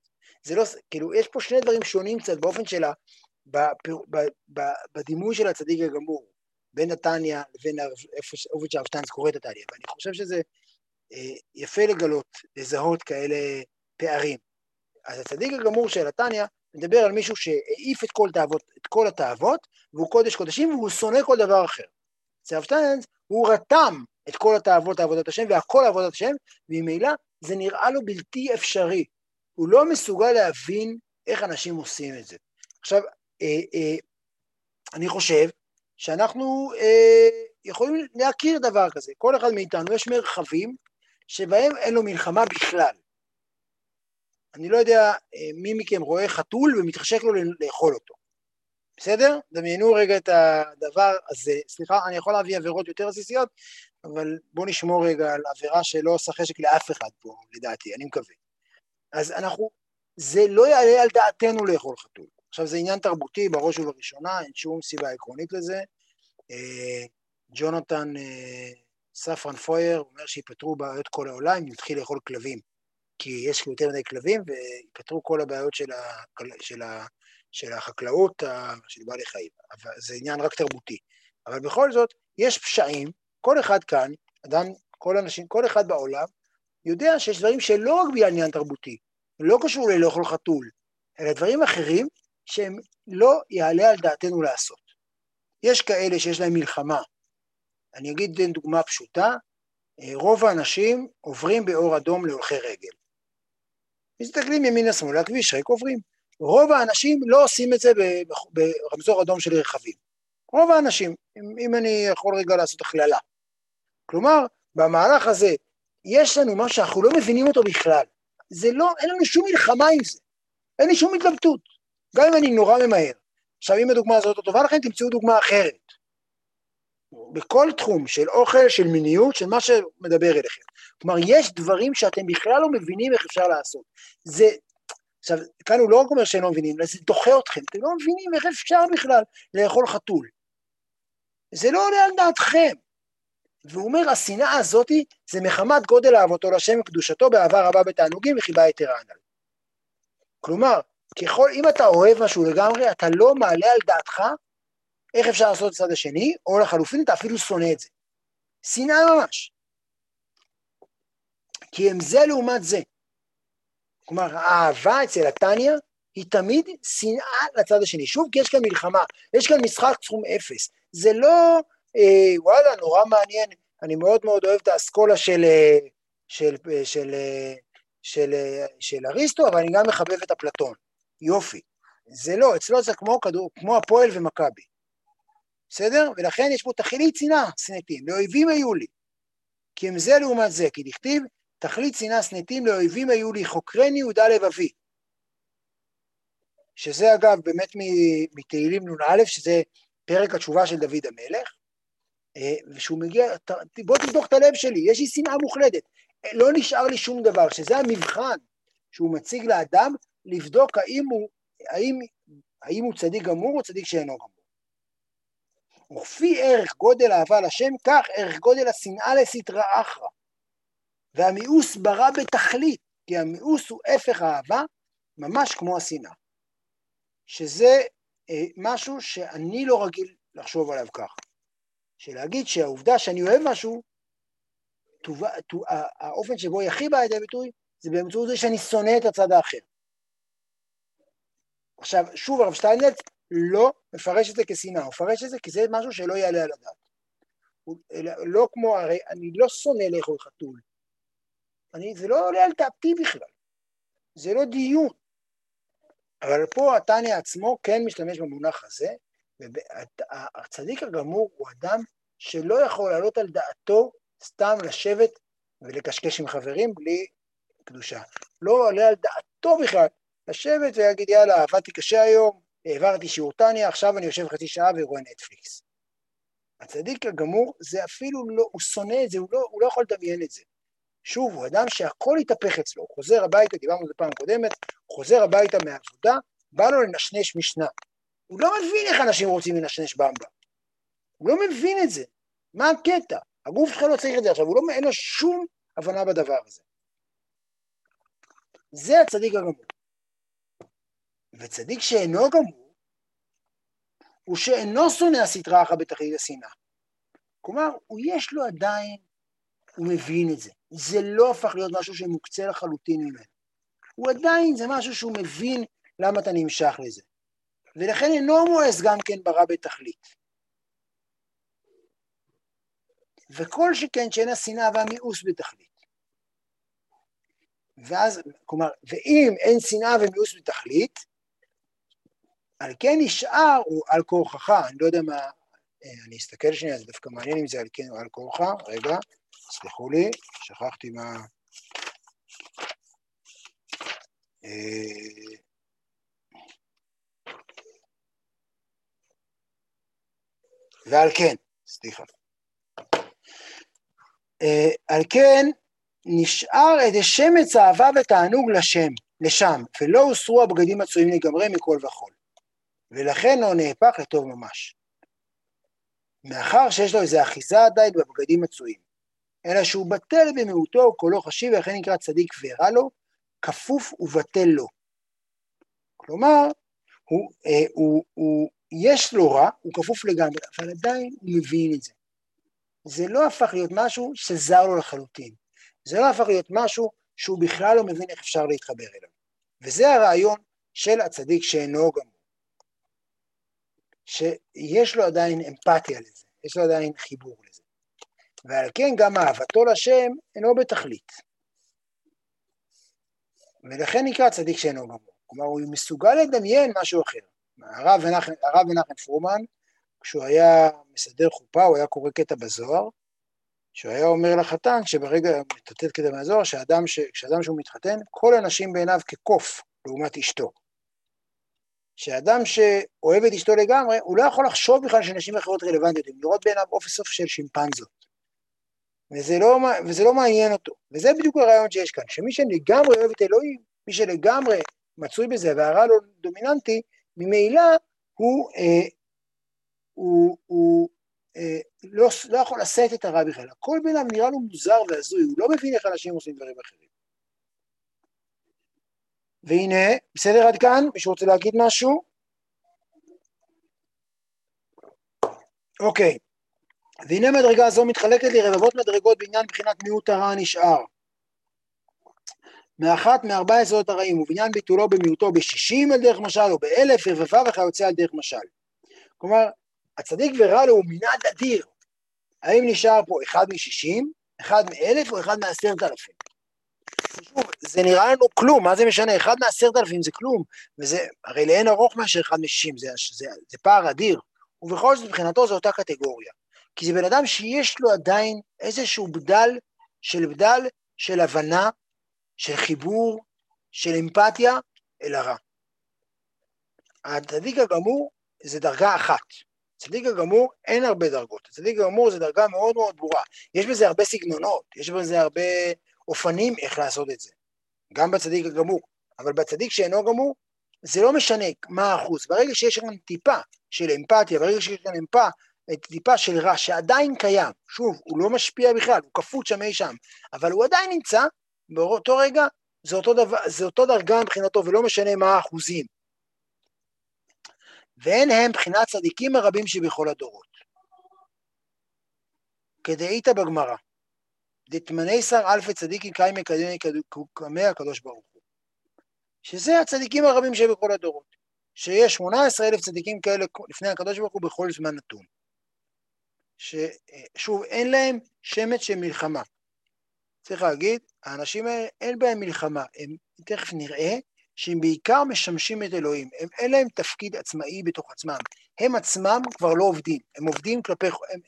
Speaker 1: זה לא, כאילו, יש פה שני דברים שונים קצת באופן שלה, בדימוי של הצדיק הגמור, בין נתניה לבין איפה שהרב שטיינס קורא את התניא, ואני חושב שזה אה, יפה לגלות, לזהות כאלה פערים. אז הצדיק הגמור של התניא מדבר על מישהו שהעיף את כל, תאוות, את כל התאוות, והוא קודש קודשים, והוא שונא כל דבר אחר. אצל שטיינס הוא רתם את כל התאוות לעבודת השם, והכל לעבודת השם, וממילא זה נראה לו בלתי אפשרי. הוא לא מסוגל להבין איך אנשים עושים את זה. עכשיו, אה, אה, אני חושב שאנחנו אה, יכולים להכיר דבר כזה. כל אחד מאיתנו, יש מרחבים שבהם אין לו מלחמה בכלל. אני לא יודע אה, מי מכם רואה חתול ומתחשק לו לאכול אותו. בסדר? דמיינו רגע את הדבר הזה. סליחה, אני יכול להביא עבירות יותר עסיסיות, אבל בואו נשמור רגע על עבירה שלא עושה חשק לאף אחד פה, לדעתי, אני מקווה. אז אנחנו, זה לא יעלה על דעתנו לאכול חתול. עכשיו זה עניין תרבותי בראש ובראשונה, אין שום סיבה עקרונית לזה. אה, ג'ונתן אה, ספרן פויר אומר שיפתרו בעיות כל העולם אם יתחיל לאכול כלבים, כי יש יותר מדי כלבים ויפתרו כל הבעיות של, ה, של, ה, של החקלאות של בעלי חיים. אבל זה עניין רק תרבותי. אבל בכל זאת, יש פשעים, כל אחד כאן, אדם, כל אנשים, כל אחד בעולם, יודע שיש דברים שלא רק בגלל עניין תרבותי, לא קשור ללאכול חתול, אלא דברים אחרים שהם לא יעלה על דעתנו לעשות. יש כאלה שיש להם מלחמה. אני אגיד דוגמה פשוטה, רוב האנשים עוברים באור אדום להולכי רגל. מסתכלים ימינה שמאלה, כביש ריק עוברים. רוב האנשים לא עושים את זה ברמזור אדום של רכבים. רוב האנשים, אם, אם אני יכול רגע לעשות הכללה. כלומר, במהלך הזה יש לנו משהו שאנחנו לא מבינים אותו בכלל. זה לא, אין לנו שום מלחמה עם זה. אין לי שום התלבטות. גם אם אני נורא ממהר. עכשיו, אם הדוגמה הזאת לא טובה לכם, תמצאו דוגמה אחרת. בכל תחום של אוכל, של מיניות, של מה שמדבר אליכם. כלומר, יש דברים שאתם בכלל לא מבינים איך אפשר לעשות. זה, עכשיו, כאן הוא לא רק אומר שהם לא מבינים, אלא זה דוחה אתכם. אתם לא מבינים איך אפשר בכלל לאכול חתול. זה לא עולה על דעתכם. והוא אומר, השנאה הזאתי זה מחמת גודל אהבתו לשם וקדושתו באהבה רבה בתענוגים וחיבה יתרה הנ"ל. כלומר, ככל, אם אתה אוהב משהו לגמרי, אתה לא מעלה על דעתך איך אפשר לעשות את הצד השני, או לחלופין אתה אפילו שונא את זה. שנאה ממש. כי הם זה לעומת זה. כלומר, האהבה אצל התניא היא תמיד שנאה לצד השני. שוב, כי יש כאן מלחמה, יש כאן משחק סכום אפס. זה לא, אה, וואלה, נורא מעניין, אני מאוד מאוד אוהב את האסכולה של, אה, של, אה, של, אה, של, של, של אריסטו, אבל אני גם מחבב את אפלטון. יופי. זה לא, אצלו זה כמו, כדור, כמו הפועל ומכבי. בסדר? ולכן יש פה תכלית שנאה, סנטים, לאויבים היו לי. כי הם זה לעומת זה, כי דכתיב, תכלית שנאה סנטים לאויבים היו לי, חוקרני יהודה לבבי. שזה אגב באמת מתהילים נ"א, שזה פרק התשובה של דוד המלך, אה, ושהוא מגיע, בוא תבדוק את הלב שלי, יש לי שנאה מוחלטת, לא נשאר לי שום דבר, שזה המבחן שהוא מציג לאדם, לבדוק האם הוא, האם, האם הוא צדיק גמור או צדיק שאינו גמור. וכפי ערך גודל אהבה לשם, כך ערך גודל השנאה לסטרא אחרא. והמיאוס ברא בתכלית, כי המיאוס הוא הפך האהבה, ממש כמו השנאה. שזה אה, משהו שאני לא רגיל לחשוב עליו כך. שלהגיד שהעובדה שאני אוהב משהו, תובע, תובע, האופן שבו היא הכי באה לידי ביטוי, זה באמצעות זה שאני שונא את הצד האחר. עכשיו, שוב, הרב שטיינלץ לא מפרש את זה כשנאה, הוא מפרש את זה כי זה משהו שלא יעלה על הדעת. לא כמו, הרי אני לא שונא לאכול חתול. אני, זה לא עולה על דעתי בכלל. זה לא דיון. אבל פה התניא עצמו כן משתמש במונח הזה, והצדיק הגמור הוא אדם שלא יכול לעלות על דעתו סתם לשבת ולקשקש עם חברים בלי קדושה. לא עולה על דעתו בכלל לשבת ולהגיד יאללה עבדתי קשה היום, העברתי שיעור טניה, עכשיו אני יושב חצי שעה ורואה נטפליקס. הצדיק הגמור זה אפילו לא, הוא שונא את זה, הוא לא, הוא לא יכול לדמיין את זה. שוב, הוא אדם שהכל התהפך אצלו, הוא חוזר הביתה, דיברנו על זה פעם קודמת, הוא חוזר הביתה מהעבודה, בא לו לנשנש משנה. הוא לא מבין איך אנשים רוצים לנשנש במבה. הוא לא מבין את זה. מה הקטע? הגוף שלך לא צריך את זה עכשיו, הוא לא, אין לו שום הבנה בדבר הזה. זה הצדיק הגמור. וצדיק שאינו גמור, הוא שאינו שונא הסטרה אחת בתכלית השנאה. כלומר, הוא יש לו עדיין, הוא מבין את זה. זה לא הפך להיות משהו שמוקצה לחלוטין ממנו. הוא עדיין, זה משהו שהוא מבין למה אתה נמשך לזה. ולכן אינו מואס גם כן ברע בתכלית. וכל שכן שאין השנאה והמיאוס בתכלית. ואז, כלומר, ואם אין שנאה ומיאוס בתכלית, על כן נשאר הוא על כורחך, אני לא יודע מה, אה, אני אסתכל שנייה, זה דווקא מעניין אם זה על כן או על כורחה, רגע, סלחו לי, שכחתי מה... אה, ועל כן, סליחה. אה, על כן נשאר את שמץ אהבה ותענוג לשם, לשם, ולא הוסרו הבגדים הצועים לגמרי מכל וכול. ולכן לא נהפך לטוב ממש. מאחר שיש לו איזו אחיזה עדיין בבגדים מצויים, אלא שהוא בטל במיעוטו וקולו חשיב, ולכן נקרא צדיק ורע לו, כפוף ובטל לו. כלומר, הוא, אה, הוא, הוא, יש לו רע, הוא כפוף לגמרי, אבל עדיין הוא מבין את זה. זה לא הפך להיות משהו שזר לו לחלוטין. זה לא הפך להיות משהו שהוא בכלל לא מבין איך אפשר להתחבר אליו. וזה הרעיון של הצדיק שאינו גמור. שיש לו עדיין אמפתיה לזה, יש לו עדיין חיבור לזה. ועל כן גם אהבתו לשם אינו בתכלית. ולכן נקרא צדיק שאינו גמור. כלומר, הוא מסוגל לדמיין משהו אחר. הרב מנחם, פרומן, כשהוא היה מסדר חופה, הוא היה קורא קטע בזוהר, שהוא היה אומר לחתן שברגע, מצטט קטע מהזוהר, שאדם, ש, שאדם שהוא מתחתן, כל הנשים בעיניו כקוף לעומת אשתו. שאדם שאוהב את אשתו לגמרי, הוא לא יכול לחשוב בכלל שנשים אחרות רלוונטיות, הן לראות בעיניו אופי סוף של שימפנזות. וזה לא, וזה לא מעניין אותו. וזה בדיוק הרעיון שיש כאן, שמי שלגמרי אוהב את אלוהים, מי שלגמרי מצוי בזה והרע לא דומיננטי, ממילא הוא, אה, הוא, הוא אה, לא, לא יכול לשאת את הרע בכלל. כל בן אדם נראה לו מוזר והזוי, הוא לא מבין איך אנשים עושים דברים אחרים. והנה, בסדר עד כאן? מישהו רוצה להגיד משהו? אוקיי. והנה מדרגה זו מתחלקת לרבבות מדרגות בעניין בחינת מיעוט הרע הנשאר. מאחת מארבע יסודות הרעים, ובעניין ביטולו במיעוטו בשישים על דרך משל, או באלף רבבה וכיוצא על דרך משל. כלומר, הצדיק ורע לו הוא מנעד אדיר. האם נשאר פה אחד משישים, אחד מאלף או אחד מעשרת אלפים? שוב, זה נראה לנו כלום, מה זה משנה? אחד מעשרת אלפים זה כלום, וזה הרי לאין ארוך מאשר אחד משישים, זה, זה, זה פער אדיר, ובכל זאת מבחינתו זו אותה קטגוריה. כי זה בן אדם שיש לו עדיין איזשהו בדל של בדל של הבנה, של חיבור, של אמפתיה אל הרע. הצדיק הגמור זה דרגה אחת. צדיק הגמור אין הרבה דרגות, הצדיק הגמור זה דרגה מאוד מאוד ברורה. יש בזה הרבה סגנונות, יש בזה הרבה אופנים איך לעשות את זה, גם בצדיק הגמור, אבל בצדיק שאינו גמור, זה לא משנה מה האחוז, ברגע שיש כאן טיפה של אמפתיה, ברגע שיש כאן אמפה, טיפה של רע שעדיין קיים, שוב, הוא לא משפיע בכלל, הוא כפות שם אי שם, אבל הוא עדיין נמצא, באותו רגע זה אותו, דבר, זה אותו דרגה מבחינתו, ולא משנה מה האחוזים. ואין הם בחינת צדיקים הרבים שבכל הדורות. כדאיתא בגמרא, דתמני שר אלפי צדיקים קיימי קמי הקדוש ברוך הוא. שזה הצדיקים הרבים שבכל הדורות. שיש 18 אלף צדיקים כאלה לפני הקדוש ברוך הוא בכל זמן נתון. ששוב, אין להם שמץ של מלחמה. צריך להגיד, האנשים האלה אין בהם מלחמה, הם תכף נראה שהם בעיקר משמשים את אלוהים, הם, אין להם תפקיד עצמאי בתוך עצמם, הם עצמם כבר לא עובדים, הם עובדים כלפי, הם,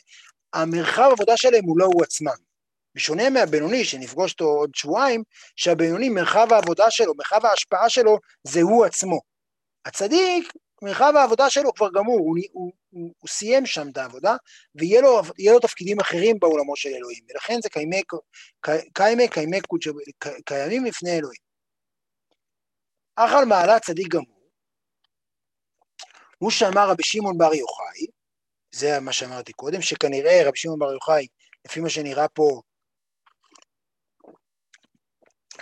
Speaker 1: המרחב העבודה שלהם הוא לא הוא עצמם. בשונה מהבינוני, שנפגוש אותו עוד שבועיים, שהבינוני, מרחב העבודה שלו, מרחב ההשפעה שלו, זה הוא עצמו. הצדיק, מרחב העבודה שלו כבר גמור, הוא, הוא, הוא, הוא סיים שם את העבודה, ויהיה לו, לו תפקידים אחרים בעולמו של אלוהים, ולכן זה קיימי, קיימי, קיימי קודש, קיימים לפני אלוהים. אך על מעלה צדיק גמור, הוא שאמר רבי שמעון בר יוחאי, זה מה שאמרתי קודם, שכנראה רבי שמעון בר יוחאי, לפי מה שנראה פה,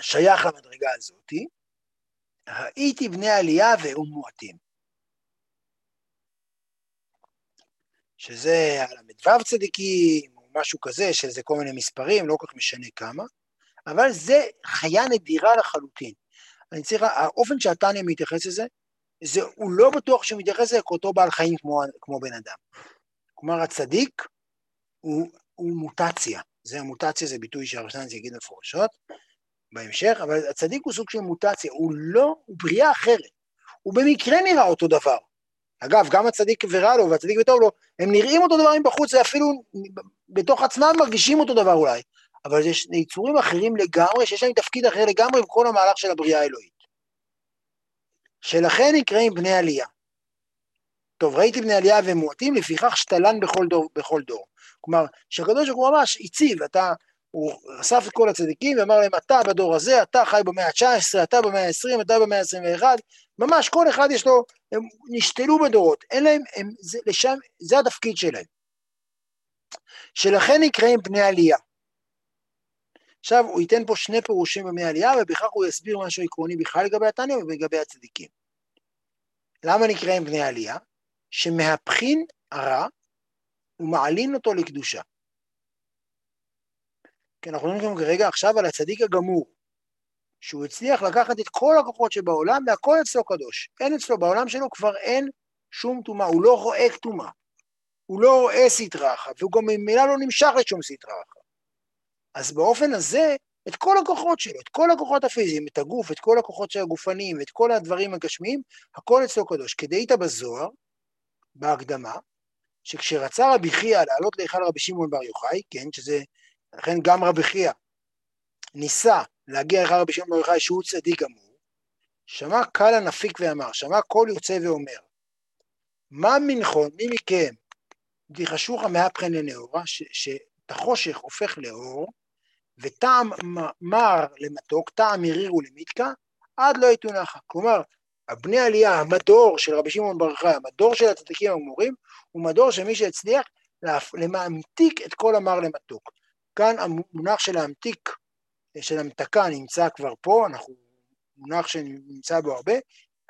Speaker 1: שייך למדרגה הזאתי, ראיתי בני עלייה והיו מועטים. שזה על הל"ו צדיקים, או משהו כזה, שזה כל מיני מספרים, לא כל כך משנה כמה, אבל זה חיה נדירה לחלוטין. אני צריך, האופן שהתניא מתייחס לזה, זה, הוא לא בטוח שהוא מתייחס לזה כאותו בעל חיים כמו, כמו בן אדם. כלומר, הצדיק הוא, הוא מוטציה. זה המוטציה, זה ביטוי שהרשנזי יגיד מפורשות בהמשך, אבל הצדיק הוא סוג של מוטציה, הוא לא, הוא בריאה אחרת. הוא במקרה נראה אותו דבר. אגב, גם הצדיק ורע לו והצדיק וטוב לו, הם נראים אותו דבר מבחוץ, ואפילו בתוך עצמם מרגישים אותו דבר אולי, אבל יש יצורים אחרים לגמרי, שיש להם תפקיד אחר לגמרי בכל המהלך של הבריאה האלוהית. שלכן נקראים בני עלייה. טוב, ראיתי בני עלייה והם מועטים, לפיכך שתלן בכל דור. בכל דור. כלומר, שהקדוש ברוך הוא ממש הציב, אתה, הוא אסף את כל הצדיקים ואמר להם, אתה בדור הזה, אתה חי במאה ה-19, אתה במאה ה-20, אתה במאה ה-21, ממש כל אחד יש לו, הם נשתלו בדורות, אין להם, הם, זה, לשם, זה התפקיד שלהם. שלכן נקראים בני עלייה. עכשיו הוא ייתן פה שני פירושים במי עלייה, ובכך הוא יסביר משהו עקרוני בכלל לגבי התניא ולגבי הצדיקים. למה נקראים בני עלייה? שמהפכין הרע ומעלין אותו לקדושה. כי אנחנו מדברים כרגע עכשיו על הצדיק הגמור, שהוא הצליח לקחת את כל הכוחות שבעולם והכל אצלו קדוש. אין אצלו, בעולם שלו כבר אין שום טומאה, הוא לא רואה טומאה. הוא לא רואה סטרא אחת, והוא גם ממילא לא נמשך לשום סטרא אחת. אז באופן הזה, את כל הכוחות שלו, את כל הכוחות הפיזיים, את הגוף, את כל הכוחות של הגופניים, את כל הדברים הגשמיים, הכל אצלו קדוש. כדאית בזוהר, בהקדמה, שכשרצה רבי חייא לעלות להיכל רבי שמעון בר יוחאי, כן, שזה, לכן גם רבי חייא ניסה להגיע להיכל רבי שמעון בר יוחאי שהוא צדיק גמור, שמע קל הנפיק ואמר, שמע קול יוצא ואומר, מה מנחון, מי מכם, דיחשוך מהפכן לנאורה, שאת החושך הופך לאור, וטעם מר למתוק, טעם מריר ולמיתקה, עד לא יתונחה. כלומר, הבני עלייה, המדור של רבי שמעון בר חי, המדור של הצדיקים הגמורים, הוא מדור שמי שהצליח לממתיק את כל המר למתוק. כאן המונח של להמתיק, של המתקה נמצא כבר פה, אנחנו, מונח שנמצא בו הרבה,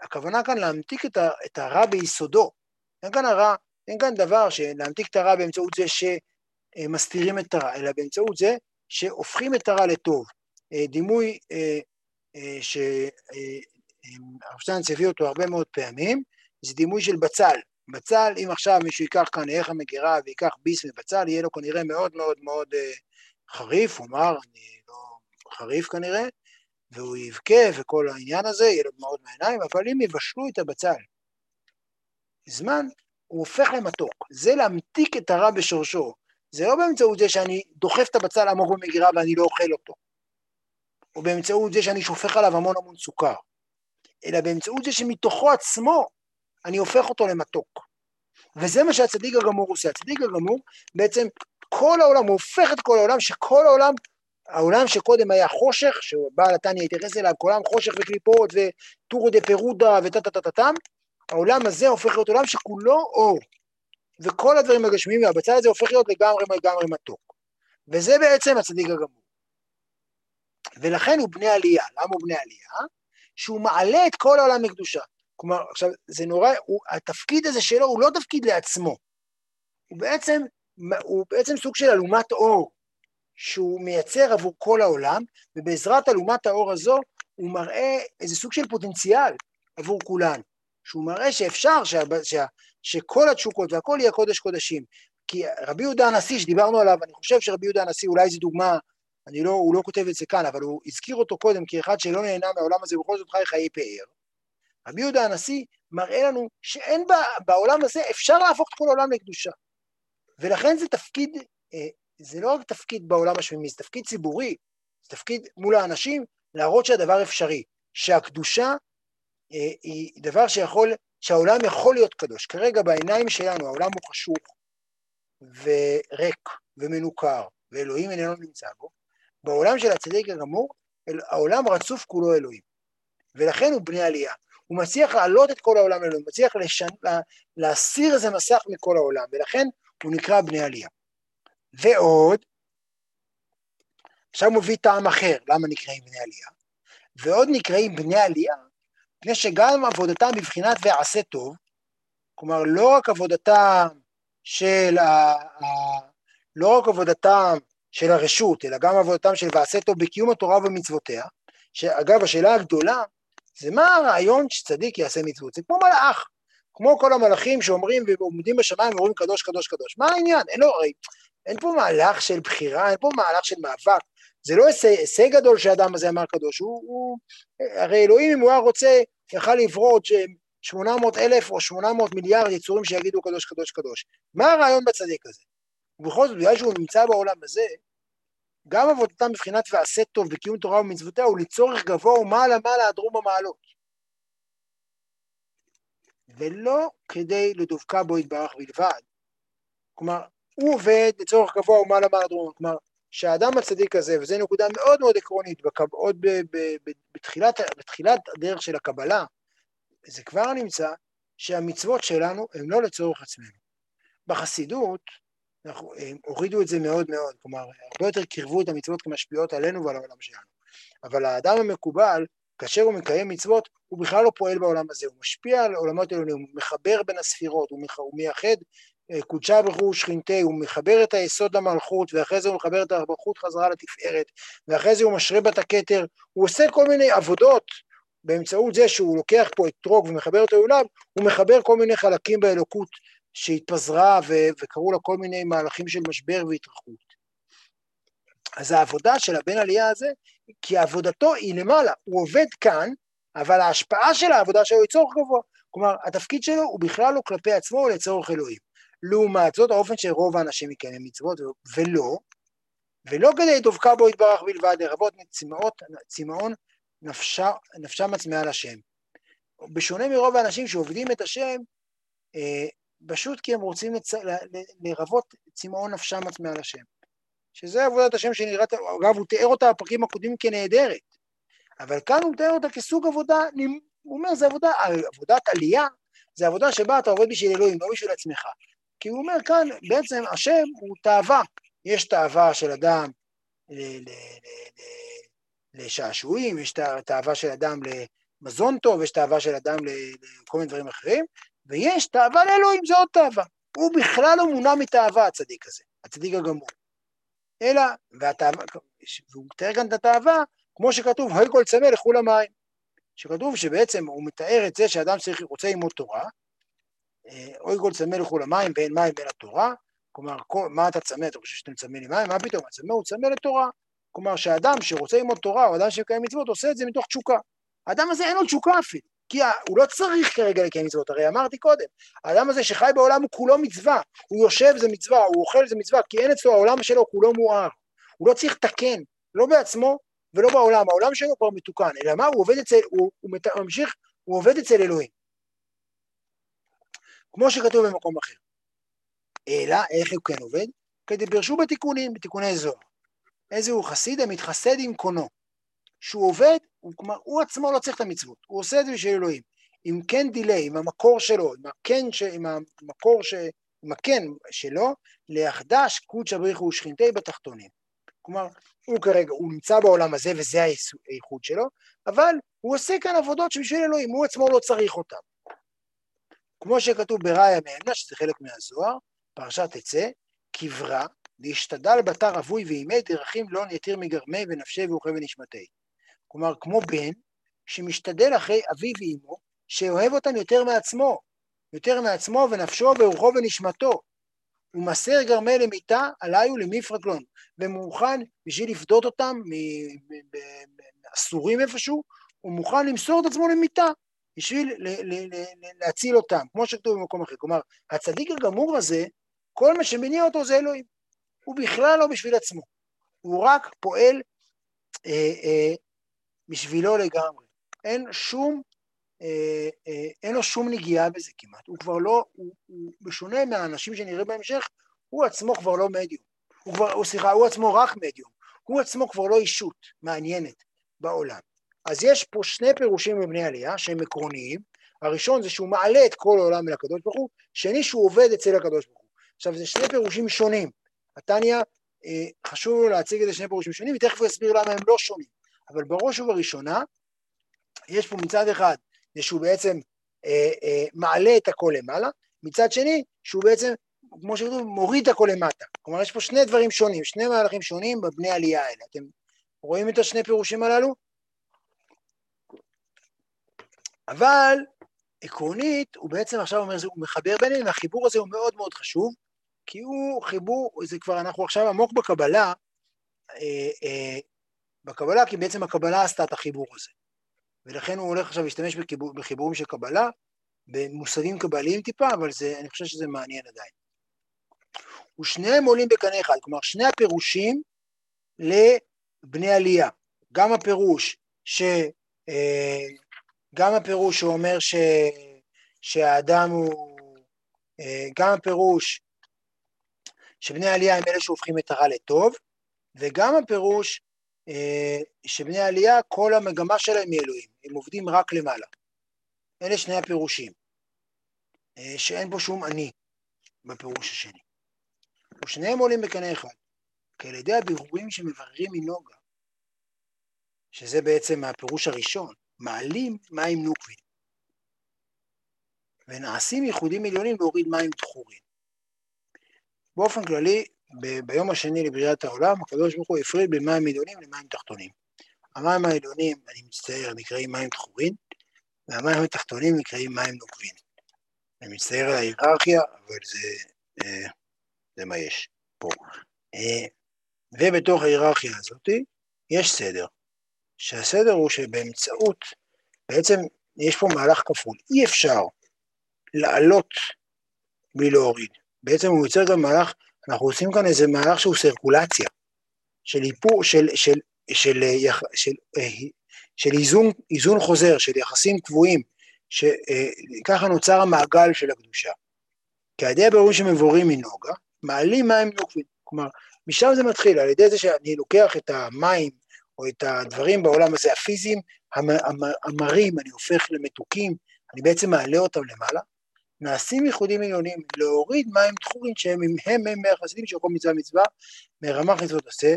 Speaker 1: הכוונה כאן להמתיק את, ה, את הרע ביסודו. אין כאן הרע, אין כאן דבר שלהמתיק את הרע באמצעות זה שמסתירים את הרע, אלא באמצעות זה שהופכים את הרע לטוב. אה, דימוי אה, אה, שהרב שטיינץ הביא אותו הרבה מאוד פעמים, זה דימוי של בצל. בצל, אם עכשיו מישהו ייקח כאן איך המגירה ויקח ביס מבצל, יהיה לו כנראה מאוד מאוד מאוד חריף, הוא אמר, אני לא חריף כנראה, והוא יבכה וכל העניין הזה, יהיה לו דמעות מהעיניים, אבל אם יבשלו את הבצל זמן, הוא הופך למתוק. זה להמתיק את הרע בשורשו. זה לא באמצעות זה שאני דוחף את הבצל עמוק במגירה ואני לא אוכל אותו, או באמצעות זה שאני שופך עליו המון המון סוכר, אלא באמצעות זה שמתוכו עצמו אני הופך אותו למתוק. וזה מה שהצדיק הגמור עושה. הצדיק הגמור בעצם כל העולם, הוא הופך את כל העולם, שכל העולם, העולם שקודם היה חושך, שבעל התניא התייחס אליו, כל העולם חושך וקליפות וטורו דה פירודה וטה טה טה טה טם, העולם הזה הופך להיות עולם שכולו אור. וכל הדברים הגשמיים והבצל הזה הופך להיות לגמרי לגמרי מתוק. וזה בעצם הצדיק הגמור. ולכן הוא בני עלייה. למה הוא בני עלייה? שהוא מעלה את כל העולם לקדושה. כלומר, עכשיו, זה נורא, הוא, התפקיד הזה שלו הוא לא תפקיד לעצמו. הוא בעצם, הוא בעצם סוג של אלומת אור, שהוא מייצר עבור כל העולם, ובעזרת אלומת האור הזו הוא מראה איזה סוג של פוטנציאל עבור כולן. שהוא מראה שאפשר שה, שה, שכל התשוקות והכל יהיה קודש קודשים. כי רבי יהודה הנשיא שדיברנו עליו, אני חושב שרבי יהודה הנשיא אולי זו דוגמה, אני לא, הוא לא כותב את זה כאן, אבל הוא הזכיר אותו קודם כאחד שלא נהנה מהעולם הזה, בכל זאת חי חיי פאר. רבי יהודה הנשיא מראה לנו שאין בה, בעולם הזה, אפשר להפוך את כל העולם לקדושה. ולכן זה תפקיד, אה, זה לא רק תפקיד בעולם השמימי, זה תפקיד ציבורי, זה תפקיד מול האנשים, להראות שהדבר אפשרי, שהקדושה אה, היא דבר שיכול, שהעולם יכול להיות קדוש. כרגע בעיניים שלנו העולם הוא חשוך וריק ומנוכר, ואלוהים איננו נמצא בו. בעולם של הצדיק הגמור, העולם רצוף כולו אלוהים. ולכן הוא בני עלייה. הוא מצליח להעלות את כל העולם אלוהים, הוא מצליח לשנ... לה... להסיר איזה מסך מכל העולם, ולכן הוא נקרא בני עלייה. ועוד, עכשיו מביא טעם אחר, למה נקראים בני עלייה? ועוד נקראים בני עלייה, מפני שגם עבודתם בבחינת ועשה טוב, כלומר לא רק עבודתם של ה... לא רק עבודתם של הרשות, אלא גם עבודתם של ועשה טוב בקיום התורה ומצוותיה, שאגב השאלה הגדולה זה מה הרעיון שצדיק יעשה מצוות, זה כמו מלאך, כמו כל המלאכים שאומרים ועומדים בשמיים ואומרים קדוש קדוש קדוש, מה העניין? אין לו, הרי אין פה מהלך של בחירה, אין פה מהלך של מאבק, זה לא הישג גדול שהאדם הזה אמר קדוש, הוא, הוא, הרי אלוהים אם הוא היה רוצה, יכל לברוא עוד 800 אלף או 800 מיליארד יצורים שיגידו קדוש קדוש קדוש. מה הרעיון בצדיק הזה? ובכל זאת, בגלל שהוא נמצא בעולם הזה, גם עבודתם מבחינת ועשה טוב בקיום תורה ומצוותיה הוא לצורך גבוה ומעלה מעלה הדרום המעלות. ולא כדי לדבקה בו יתברך בלבד. כלומר, הוא עובד לצורך גבוה ומעלה מעלה הדרום, כלומר, שהאדם הצדיק הזה, וזו נקודה מאוד מאוד עקרונית, עוד בתחילת, בתחילת הדרך של הקבלה, זה כבר נמצא שהמצוות שלנו הן לא לצורך עצמנו. בחסידות, אנחנו, הם הורידו את זה מאוד מאוד, כלומר, הרבה יותר קירבו את המצוות כמשפיעות עלינו ועל העולם שלנו. אבל האדם המקובל, כאשר הוא מקיים מצוות, הוא בכלל לא פועל בעולם הזה, הוא משפיע על עולמות אלוהים, הוא מחבר בין הספירות, הוא, מייחד קודשה ברוך הוא שכינתה, הוא מחבר את היסוד למלכות, ואחרי זה הוא מחבר את המלכות חזרה לתפארת, ואחרי זה הוא משרה בת הכתר, הוא עושה כל מיני עבודות באמצעות זה שהוא לוקח פה אתרוג ומחבר אותו אליו, הוא מחבר כל מיני חלקים באלוקות שהתפזרה ו- וקרו לה כל מיני מהלכים של משבר והתרחבות. אז העבודה של הבן עלייה הזה, כי עבודתו היא למעלה, הוא עובד כאן, אבל ההשפעה של העבודה שלו היא צורך גבוה. כלומר, התפקיד שלו הוא בכלל לא כלפי עצמו, הוא לצורך אלוהים. לעומת זאת, האופן שרוב האנשים מקיימים מצוות, ולא, ולא כדי דבקה בו יתברך בלבד, לרבות צמאון נפשם עצמאה לשם. בשונה מרוב האנשים שעובדים את השם, אה, פשוט כי הם רוצים לצ... לרבות צמאון נפשם עצמאה לשם. שזה עבודת השם שנראית, אגב, הוא תיאר אותה בפרקים הקודמים כנהדרת, אבל כאן הוא מתאר אותה כסוג עבודה, הוא אומר, זה עבודה, עבודת עלייה, זה עבודה שבה אתה עובד בשביל אלוהים, לא בשביל עצמך. כי הוא אומר כאן, בעצם השם הוא תאווה. יש תאווה של אדם לשעשועים, יש תאווה של אדם למזון טוב, יש תאווה של אדם לכל מיני דברים אחרים, ויש תאווה לאלוהים, זה עוד תאווה. הוא בכלל לא מונע מתאווה, הצדיק הזה, הצדיק הגמור. אלא, והתאווה, והוא מתאר כאן את התאווה, כמו שכתוב, היי כל צמא לכו למים. שכתוב שבעצם הוא מתאר את זה שאדם צריך, רוצה ללמוד תורה, אה, אוי כל צמא לכו למים ואין מים בין התורה, כלומר, מה אתה צמא? אתה חושב שאתה מצמא למים? מה פתאום? הצמא הוא צמא לתורה. כלומר, שאדם שרוצה ללמוד תורה, או אדם שמקיים מצוות, עושה את זה מתוך תשוקה. האדם הזה אין לו תשוקה אפילו, כי הוא לא צריך כרגע לקיים מצוות, הרי אמרתי קודם, האדם הזה שחי בעולם הוא כולו מצווה, הוא יושב זה מצווה, הוא אוכל זה מצווה, כי אין אצלו, העולם שלו כולו מואר. הוא לא צריך לתקן, לא בעצמו ולא בעולם, העולם שלו כבר מתוקן, אלא מה? הוא עובד אצל, הוא, הוא ממשיך, הוא עובד אצל אלוהים. כמו שכתוב במקום אחר. אלא, איך הוא כן עובד? כדי פרשו בתיקונים, בתיקוני זוהר. איזה הוא חסיד? המתחסד עם קונו. שהוא עובד, כלומר, הוא עצמו לא צריך את המצוות, הוא עושה את זה בשביל אלוהים. אם כן דילי, עם המקור שלו, עם הקן, ש, עם המקור, ש, עם הקן שלו, להחדש קודשא בריחו ושכינתי בתחתונים. כלומר, הוא כרגע, הוא נמצא בעולם הזה וזה הייחוד שלו, אבל הוא עושה כאן עבודות שבשביל אלוהים, הוא עצמו לא צריך אותן. כמו שכתוב בראיה מאמנה, שזה חלק מהזוהר, פרשת תצא, קברה, להשתדל בתר אבוי ואימי דרכים לא נתיר מגרמי ונפשי ואוכל ונשמתי. כלומר, כמו בן שמשתדל אחרי אביו ואימו, שאוהב אותם יותר מעצמו, יותר מעצמו ונפשו ורוחו ונשמתו. הוא מסר גרמי למיתה עליי ולמפרקלון, ומוכן בשביל לפדות אותם מאסורים איפשהו, הוא מוכן למסור את עצמו למיתה בשביל להציל אותם, כמו שכתוב במקום אחר. כלומר, הצדיק הגמור הזה, כל מה שמניע אותו זה אלוהים. הוא בכלל לא בשביל עצמו, הוא רק פועל אה, אה, בשבילו לגמרי. אין שום, אה, אה, אין לו שום נגיעה בזה כמעט. הוא כבר לא, הוא, הוא בשונה מהאנשים שנראה בהמשך, הוא עצמו כבר לא מדיום. הוא כבר, הוא, סליחה, הוא עצמו רק מדיום. הוא עצמו כבר לא אישות מעניינת בעולם. אז יש פה שני פירושים בבני עלייה שהם עקרוניים. הראשון זה שהוא מעלה את כל העולם אל הקדוש ברוך הוא, שני שהוא עובד אצל הקדוש ברוך הוא. עכשיו זה שני פירושים שונים. התניא, אה, חשוב לו להציג את זה שני פירושים שונים, ותכף הוא יסביר למה הם לא שונים. אבל בראש ובראשונה, יש פה מצד אחד, זה שהוא בעצם אה, אה, מעלה את הכל למעלה, מצד שני, שהוא בעצם, כמו שכתוב, מוריד את הכל למטה. כלומר, יש פה שני דברים שונים, שני מהלכים שונים בבני עלייה האלה. אתם רואים את השני פירושים הללו? אבל עקרונית, הוא בעצם עכשיו אומר, הוא מחבר ביניהם, והחיבור הזה הוא מאוד מאוד חשוב, כי הוא חיבור, זה כבר, אנחנו עכשיו עמוק בקבלה, אה, אה, בקבלה, כי בעצם הקבלה עשתה את החיבור הזה. ולכן הוא הולך עכשיו להשתמש בחיבור, בחיבורים של קבלה, במושגים קבליים טיפה, אבל זה, אני חושב שזה מעניין עדיין. ושניהם עולים בקנה אחד, כלומר שני הפירושים לבני עלייה, גם הפירוש ש... אה, גם הפירוש שאומר ש... שהאדם הוא, גם הפירוש שבני עלייה הם אלה שהופכים את הרע לטוב, וגם הפירוש אה, שבני עלייה, כל המגמה שלהם היא אלוהים, הם עובדים רק למעלה. אלה שני הפירושים, אה, שאין פה שום אני בפירוש השני. ושניהם עולים בקנה אחד, כי על ידי הבירורים שמבררים מנוגה, שזה בעצם הפירוש הראשון, מעלים מים נוקבים, ונעשים ייחודים עליונים להוריד מים דחורים. באופן כללי, ב- ביום השני לבריאת העולם, הקדוש ברוך הוא הפריד בין מים עליונים למים תחתונים. המים העליונים, אני מצטער, נקראים מים תחורים, והמים התחתונים נקראים מים נוקבים. אני מצטער על ההיררכיה, אבל זה, אה, זה מה יש פה. אה, ובתוך ההיררכיה הזאת יש סדר, שהסדר הוא שבאמצעות, בעצם יש פה מהלך כפול, אי אפשר לעלות בלי להוריד. בעצם הוא יוצר גם מהלך, אנחנו עושים כאן איזה מהלך שהוא סרקולציה, של איפור, של, של, של, של, של, של איזון, איזון חוזר, של יחסים קבועים, שככה נוצר המעגל של הקדושה. כי על ידי הבירורים שמבורים מנוגה, מעלים מים נוקבים. כלומר, משם זה מתחיל, על ידי זה שאני לוקח את המים או את הדברים בעולם הזה, הפיזיים, המרים, אני הופך למתוקים, אני בעצם מעלה אותם למעלה, נעשים ייחודים עליונים להוריד מים דחורים שהם הם הם מהחסידים של כל מצווה מצווה, מרמ"ח מצוות עושה.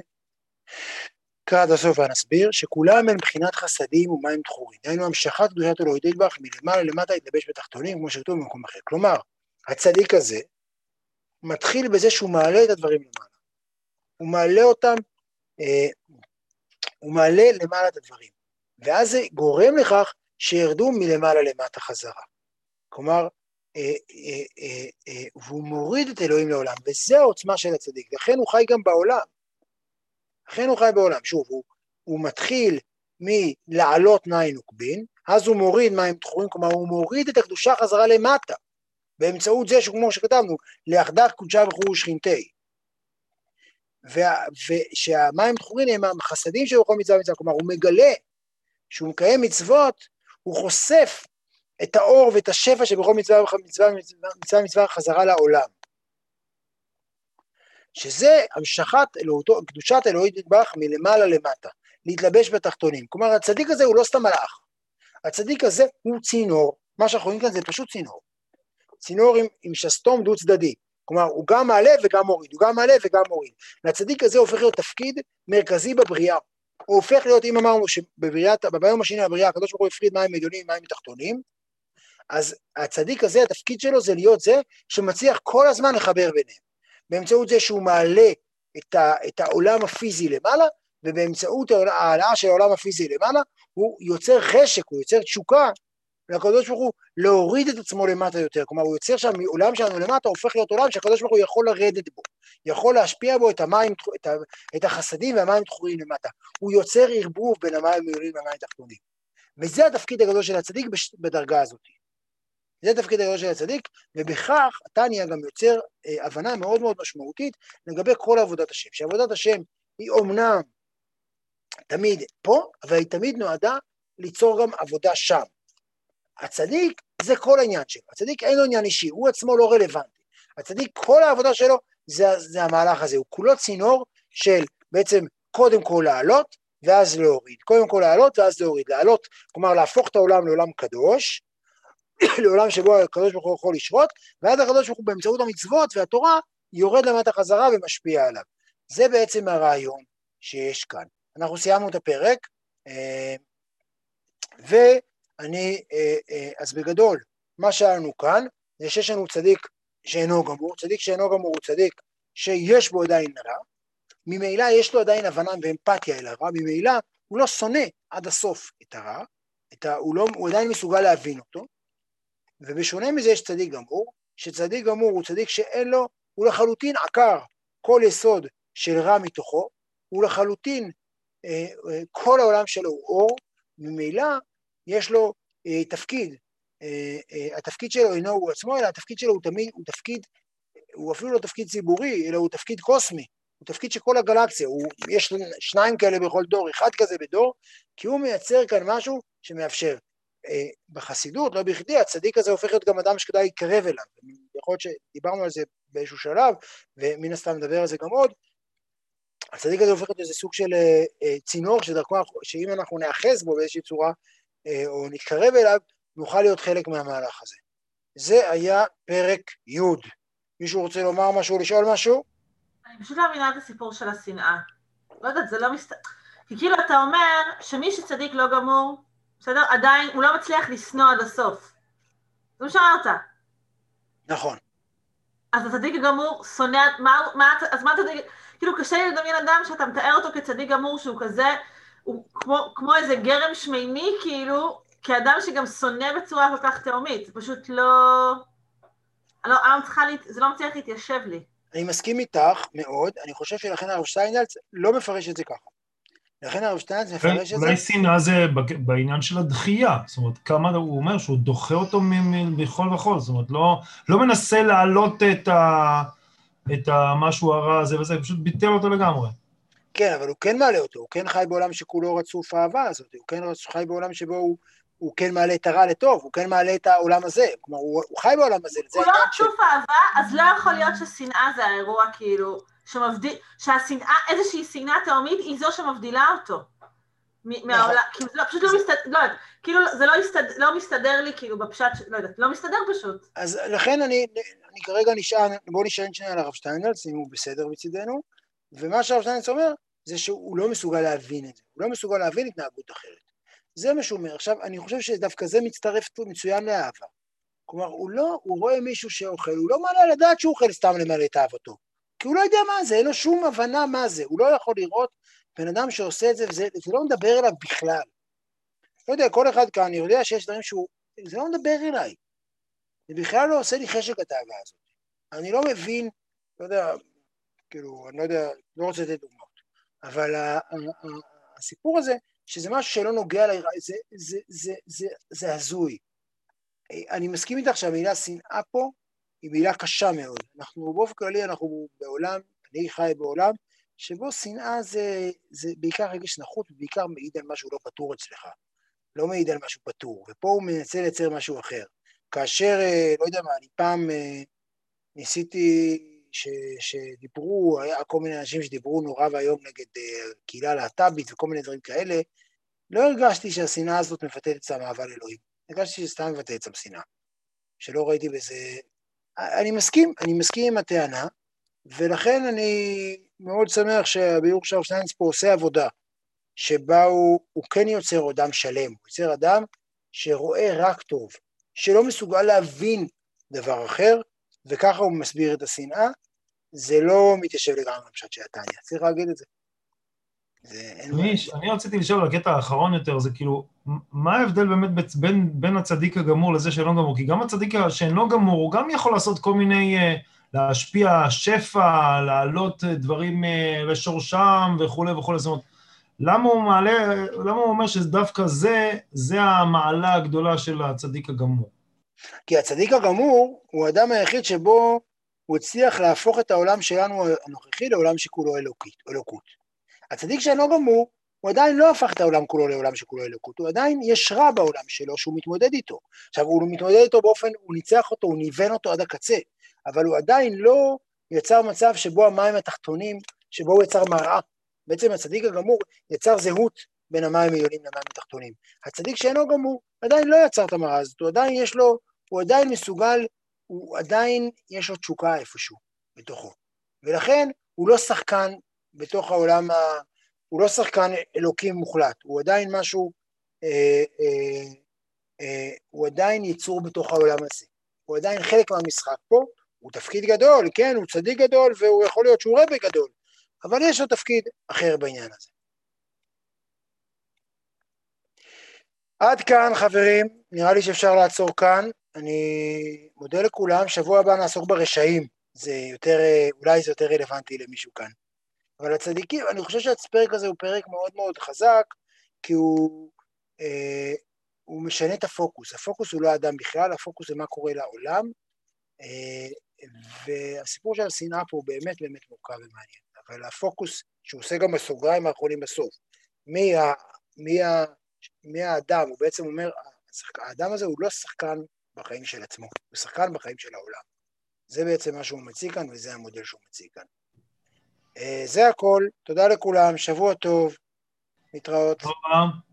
Speaker 1: קראת הסוף ונסביר שכולם הם מבחינת חסדים ומים דחורים, דהיינו המשכת קדושת אלוהית ידבח מלמעלה למטה יתלבש בתחתונים כמו שכתוב במקום אחר. כלומר, הצדיק הזה מתחיל בזה שהוא מעלה את הדברים למעלה. הוא מעלה אותם, אה, הוא מעלה למעלה את הדברים, ואז זה גורם לכך שירדו מלמעלה למטה חזרה. כלומר, והוא מוריד את אלוהים לעולם, וזה העוצמה של הצדיק, לכן הוא חי גם בעולם. לכן הוא חי בעולם. שוב, הוא, הוא מתחיל מלעלות מים נוקבין, אז הוא מוריד מים תחורים, כלומר הוא מוריד את הקדושה חזרה למטה, באמצעות זה שכמו שכתבנו, לאחדך קודשה וכו' שכינתי. ושהמים תחורים הם החסדים של בכל מצווה ומצווה, כלומר הוא מגלה שהוא מקיים מצוות, הוא חושף את האור ואת השפע שבכל מצווה ומצווה מצווה מצווה חזרה לעולם. שזה המשכת אלוהותו, קדושת אלוהית נדבך מלמעלה למטה, להתלבש בתחתונים. כלומר, הצדיק הזה הוא לא סתם מלאך. הצדיק הזה הוא צינור, מה שאנחנו רואים כאן זה פשוט צינור. צינור עם, עם שסתום דו צדדי. כלומר, הוא גם מעלה וגם מוריד, הוא גם מעלה וגם מוריד. והצדיק הזה הופך להיות תפקיד מרכזי בבריאה. הוא הופך להיות, אם אמרנו שבבריאת, ביום השני לבריאה הקדוש ברוך הוא הפריד מים עליונים ומים תחתונים, אז הצדיק הזה, התפקיד שלו זה להיות זה שמצליח כל הזמן לחבר ביניהם. באמצעות זה שהוא מעלה את, ה, את העולם הפיזי למעלה, ובאמצעות ההעלאה של העולם הפיזי למעלה, הוא יוצר חשק, הוא יוצר תשוקה לקדוש ברוך הוא להוריד את עצמו למטה יותר. כלומר, הוא יוצר שם מעולם שלנו למטה, הופך להיות עולם שהקדוש ברוך הוא יכול לרדת בו, יכול להשפיע בו את המים, את, ה, את החסדים והמים תחורים למטה. הוא יוצר ערבוב בין המים המעולים והמים התחתונים. וזה התפקיד הגדול של הצדיק בדרגה הזאת. זה תפקיד הגדול של הצדיק, ובכך התניא גם יוצר אה, הבנה מאוד מאוד משמעותית לגבי כל עבודת השם, שעבודת השם היא אומנם תמיד פה, אבל היא תמיד נועדה ליצור גם עבודה שם. הצדיק זה כל העניין שלו, הצדיק אין לו עניין אישי, הוא עצמו לא רלוונטי. הצדיק, כל העבודה שלו זה, זה המהלך הזה, הוא כולו צינור של בעצם קודם כל לעלות ואז להוריד, קודם כל לעלות ואז להוריד, לעלות, כלומר להפוך את העולם לעולם קדוש, לעולם שבו הקדוש ברוך הוא יכול לשרות, ואז הקדוש ברוך הוא באמצעות המצוות והתורה יורד למטה חזרה ומשפיע עליו. זה בעצם הרעיון שיש כאן. אנחנו סיימנו את הפרק, אה, ואני, אה, אה, אז בגדול, מה שהיה לנו כאן, זה שיש לנו צדיק שאינו גמור, צדיק שאינו גמור הוא צדיק שיש בו עדיין רע, ממילא יש לו עדיין הבנה ואמפתיה אל הרע, ממילא הוא לא שונא עד הסוף את הרע, את ה, הוא, לא, הוא עדיין מסוגל להבין אותו, ובשונה מזה יש צדיק גמור, שצדיק גמור הוא צדיק שאין לו, הוא לחלוטין עקר כל יסוד של רע מתוכו, הוא לחלוטין, אה, אה, כל העולם שלו הוא אור, ממילא יש לו אה, תפקיד, התפקיד שלו אינו הוא עצמו, אלא התפקיד שלו הוא תמיד, הוא תפקיד, הוא אפילו לא תפקיד ציבורי, אלא הוא תפקיד קוסמי, הוא תפקיד של כל הגלקסיה, הוא, יש שניים כאלה בכל דור, אחד כזה בדור, כי הוא מייצר כאן משהו שמאפשר. אה, בחסידות, לא בכדי, הצדיק הזה הופך להיות גם אדם שכדאי להתקרב אליו. יכול להיות שדיברנו על זה באיזשהו שלב, ומן הסתם נדבר על זה גם עוד. הצדיק הזה הופך להיות איזה סוג של אה, אה, צינור שדרכו, שאם אנחנו נאחז בו באיזושהי צורה, או נתקרב אליו, נוכל להיות חלק מהמהלך הזה. זה היה פרק י'. מישהו רוצה לומר משהו, לשאול משהו?
Speaker 3: אני פשוט לא מבינה את הסיפור של השנאה. לא יודעת, זה לא מסת... כי כאילו אתה אומר שמי שצדיק לא גמור, בסדר? עדיין, הוא לא מצליח לשנוא עד הסוף. זה מה שאמרת.
Speaker 1: נכון.
Speaker 3: אז הצדיק הגמור שונא, מה, מה, אז מה הצדיק, כאילו קשה לי לדמיין אדם שאתה מתאר אותו כצדיק גמור שהוא כזה, הוא כמו, כמו איזה גרם שמימי כאילו, כאדם שגם שונא בצורה כל כך תהומית, זה פשוט לא... לא, אני לא מצליחה, לה... זה לא מצליח להתיישב לי.
Speaker 1: אני מסכים איתך מאוד, אני חושב שלכן הרב שטיינלץ לא מפרש את זה ככה. לכן הרב שטיינץ מפרש את זה.
Speaker 2: אולי שנאה זה בעניין של הדחייה, זאת אומרת, כמה הוא אומר שהוא דוחה אותו מכל וכל, זאת אומרת, לא, לא מנסה להעלות את, ה, את המשהו הרע הזה וזה, פשוט ביטל אותו לגמרי.
Speaker 1: כן, אבל הוא כן מעלה אותו, הוא כן חי בעולם שכולו רצוף אהבה הזאת, הוא כן חי בעולם שבו הוא, הוא כן מעלה את הרע לטוב, הוא כן מעלה את העולם הזה, כלומר, הוא, הוא חי בעולם הזה,
Speaker 3: הוא לא רצוף אהבה, אז לא יכול להיות ששנאה זה האירוע, כאילו... שמבדיל, שהשנאה, איזושהי שנאה תהומית היא זו שמבדילה אותו. מ- מהעולם, כאילו זה לא- פשוט לא מסתדר, לא יודעת, כאילו זה לא הסתד- לא מסתדר לי כאילו בפשט, לא יודעת, לא מסתדר פשוט.
Speaker 1: אז לכן אני, אני כרגע נשען, בואו נשען שנייה על הרב שטיינלץ, אם הוא בסדר מצידנו, ומה שהרב שטיינלץ אומר, זה שהוא לא מסוגל להבין את זה, הוא לא מסוגל להבין התנהגות אחרת. זה מה שהוא אומר. עכשיו, אני חושב שדווקא זה מצטרף מצוין לאהבה. כלומר, הוא לא, הוא רואה מישהו שאוכל, הוא לא מעלה על הדעת שהוא אוכל סתם למלא את אהבתו. כי הוא לא יודע מה זה, אין לו שום הבנה מה זה, הוא לא יכול לראות בן אדם שעושה את זה, וזה זה לא מדבר אליו בכלל. לא יודע, כל אחד כאן יודע שיש דברים שהוא, זה לא מדבר אליי. זה בכלל לא עושה לי חשק הדאגה הזאת. אני לא מבין, לא יודע, כאילו, אני לא יודע, לא רוצה לתת דוגמאות, אבל ה- ה- ה- הסיפור הזה, שזה משהו שלא נוגע לי, זה, זה, זה, זה, זה הזוי. אני מסכים איתך שהמילה שנאה פה היא מילה קשה מאוד. אנחנו באופן כללי, אנחנו בעולם, אני חי בעולם, שבו שנאה זה, זה בעיקר רגש נחות ובעיקר מעיד על משהו לא פתור אצלך. לא מעיד על משהו פתור, ופה הוא מנסה לייצר משהו אחר. כאשר, אה, לא יודע מה, אני פעם אה, ניסיתי ש, שדיברו, היה כל מיני אנשים שדיברו נורא ואיום נגד אה, קהילה להט"בית וכל מיני דברים כאלה, לא הרגשתי שהשנאה הזאת מבטאת אצלם אהבה לאלוהים. הרגשתי שזה סתם מבטא אצלם שנאה. שלא ראיתי בזה... אני מסכים, אני מסכים עם הטענה, ולכן אני מאוד שמח שהביאור של הרב שטיינץ פה עושה עבודה, שבה הוא, הוא כן יוצר אדם שלם, הוא יוצר אדם שרואה רק טוב, שלא מסוגל להבין דבר אחר, וככה הוא מסביר את השנאה, זה לא מתיישב לגמרי בפשט של התניא, צריך להגיד את זה.
Speaker 2: אני, אני רציתי לשאול על הקטע האחרון יותר, זה כאילו, מה ההבדל באמת בין, בין הצדיק הגמור לזה שאינו גמור? כי גם הצדיק שאינו גמור, הוא גם יכול לעשות כל מיני, אה, להשפיע שפע, להעלות אה, דברים אה, לשורשם וכולי וכולי, זאת אומרת, למה הוא מעלה, למה הוא אומר שדווקא זה, זה המעלה הגדולה של הצדיק הגמור?
Speaker 1: כי הצדיק הגמור הוא האדם היחיד שבו הוא הצליח להפוך את העולם שלנו הנוכחי לעולם שכולו אלוקית, אלוקות. הצדיק שאינו גמור, הוא עדיין לא הפך את העולם כולו לעולם שכולו אלוקות, הוא עדיין יש רע בעולם שלו שהוא מתמודד איתו. עכשיו, הוא מתמודד איתו באופן, הוא ניצח אותו, הוא ניוון אותו עד הקצה, אבל הוא עדיין לא יצר מצב שבו המים התחתונים, שבו הוא יצר מראה. בעצם הצדיק הגמור יצר זהות בין המים העליונים למים התחתונים. הצדיק שאינו גמור עדיין לא יצר את המראה הזאת, הוא עדיין יש לו, הוא עדיין מסוגל, הוא עדיין יש לו תשוקה איפשהו בתוכו. ולכן הוא לא שחקן בתוך העולם, ה... הוא לא שחקן אלוקים מוחלט, הוא עדיין משהו, אה, אה, אה, הוא עדיין יצור בתוך העולם הזה. הוא עדיין חלק מהמשחק פה, הוא תפקיד גדול, כן, הוא צדיק גדול, והוא יכול להיות שהוא רבי גדול, אבל יש לו תפקיד אחר בעניין הזה. עד כאן, חברים, נראה לי שאפשר לעצור כאן. אני מודה לכולם, שבוע הבא נעסוק ברשעים. זה יותר, אולי זה יותר רלוונטי למישהו כאן. אבל הצדיקים, אני חושב שהפרק הזה הוא פרק מאוד מאוד חזק, כי הוא, אה, הוא משנה את הפוקוס. הפוקוס הוא לא האדם בכלל, הפוקוס זה מה קורה לעולם, אה, והסיפור של השנאה פה הוא באמת באמת מורכב ומעניין. אבל הפוקוס, שהוא עושה גם בסוגריים האחרונים בסוף, מי, ה, מי, ה, מי האדם, הוא בעצם אומר, האדם הזה הוא לא שחקן בחיים של עצמו, הוא שחקן בחיים של העולם. זה בעצם מה שהוא מציג כאן, וזה המודל שהוא מציג כאן. זה הכל, תודה לכולם, שבוע טוב, להתראות.
Speaker 2: תודה.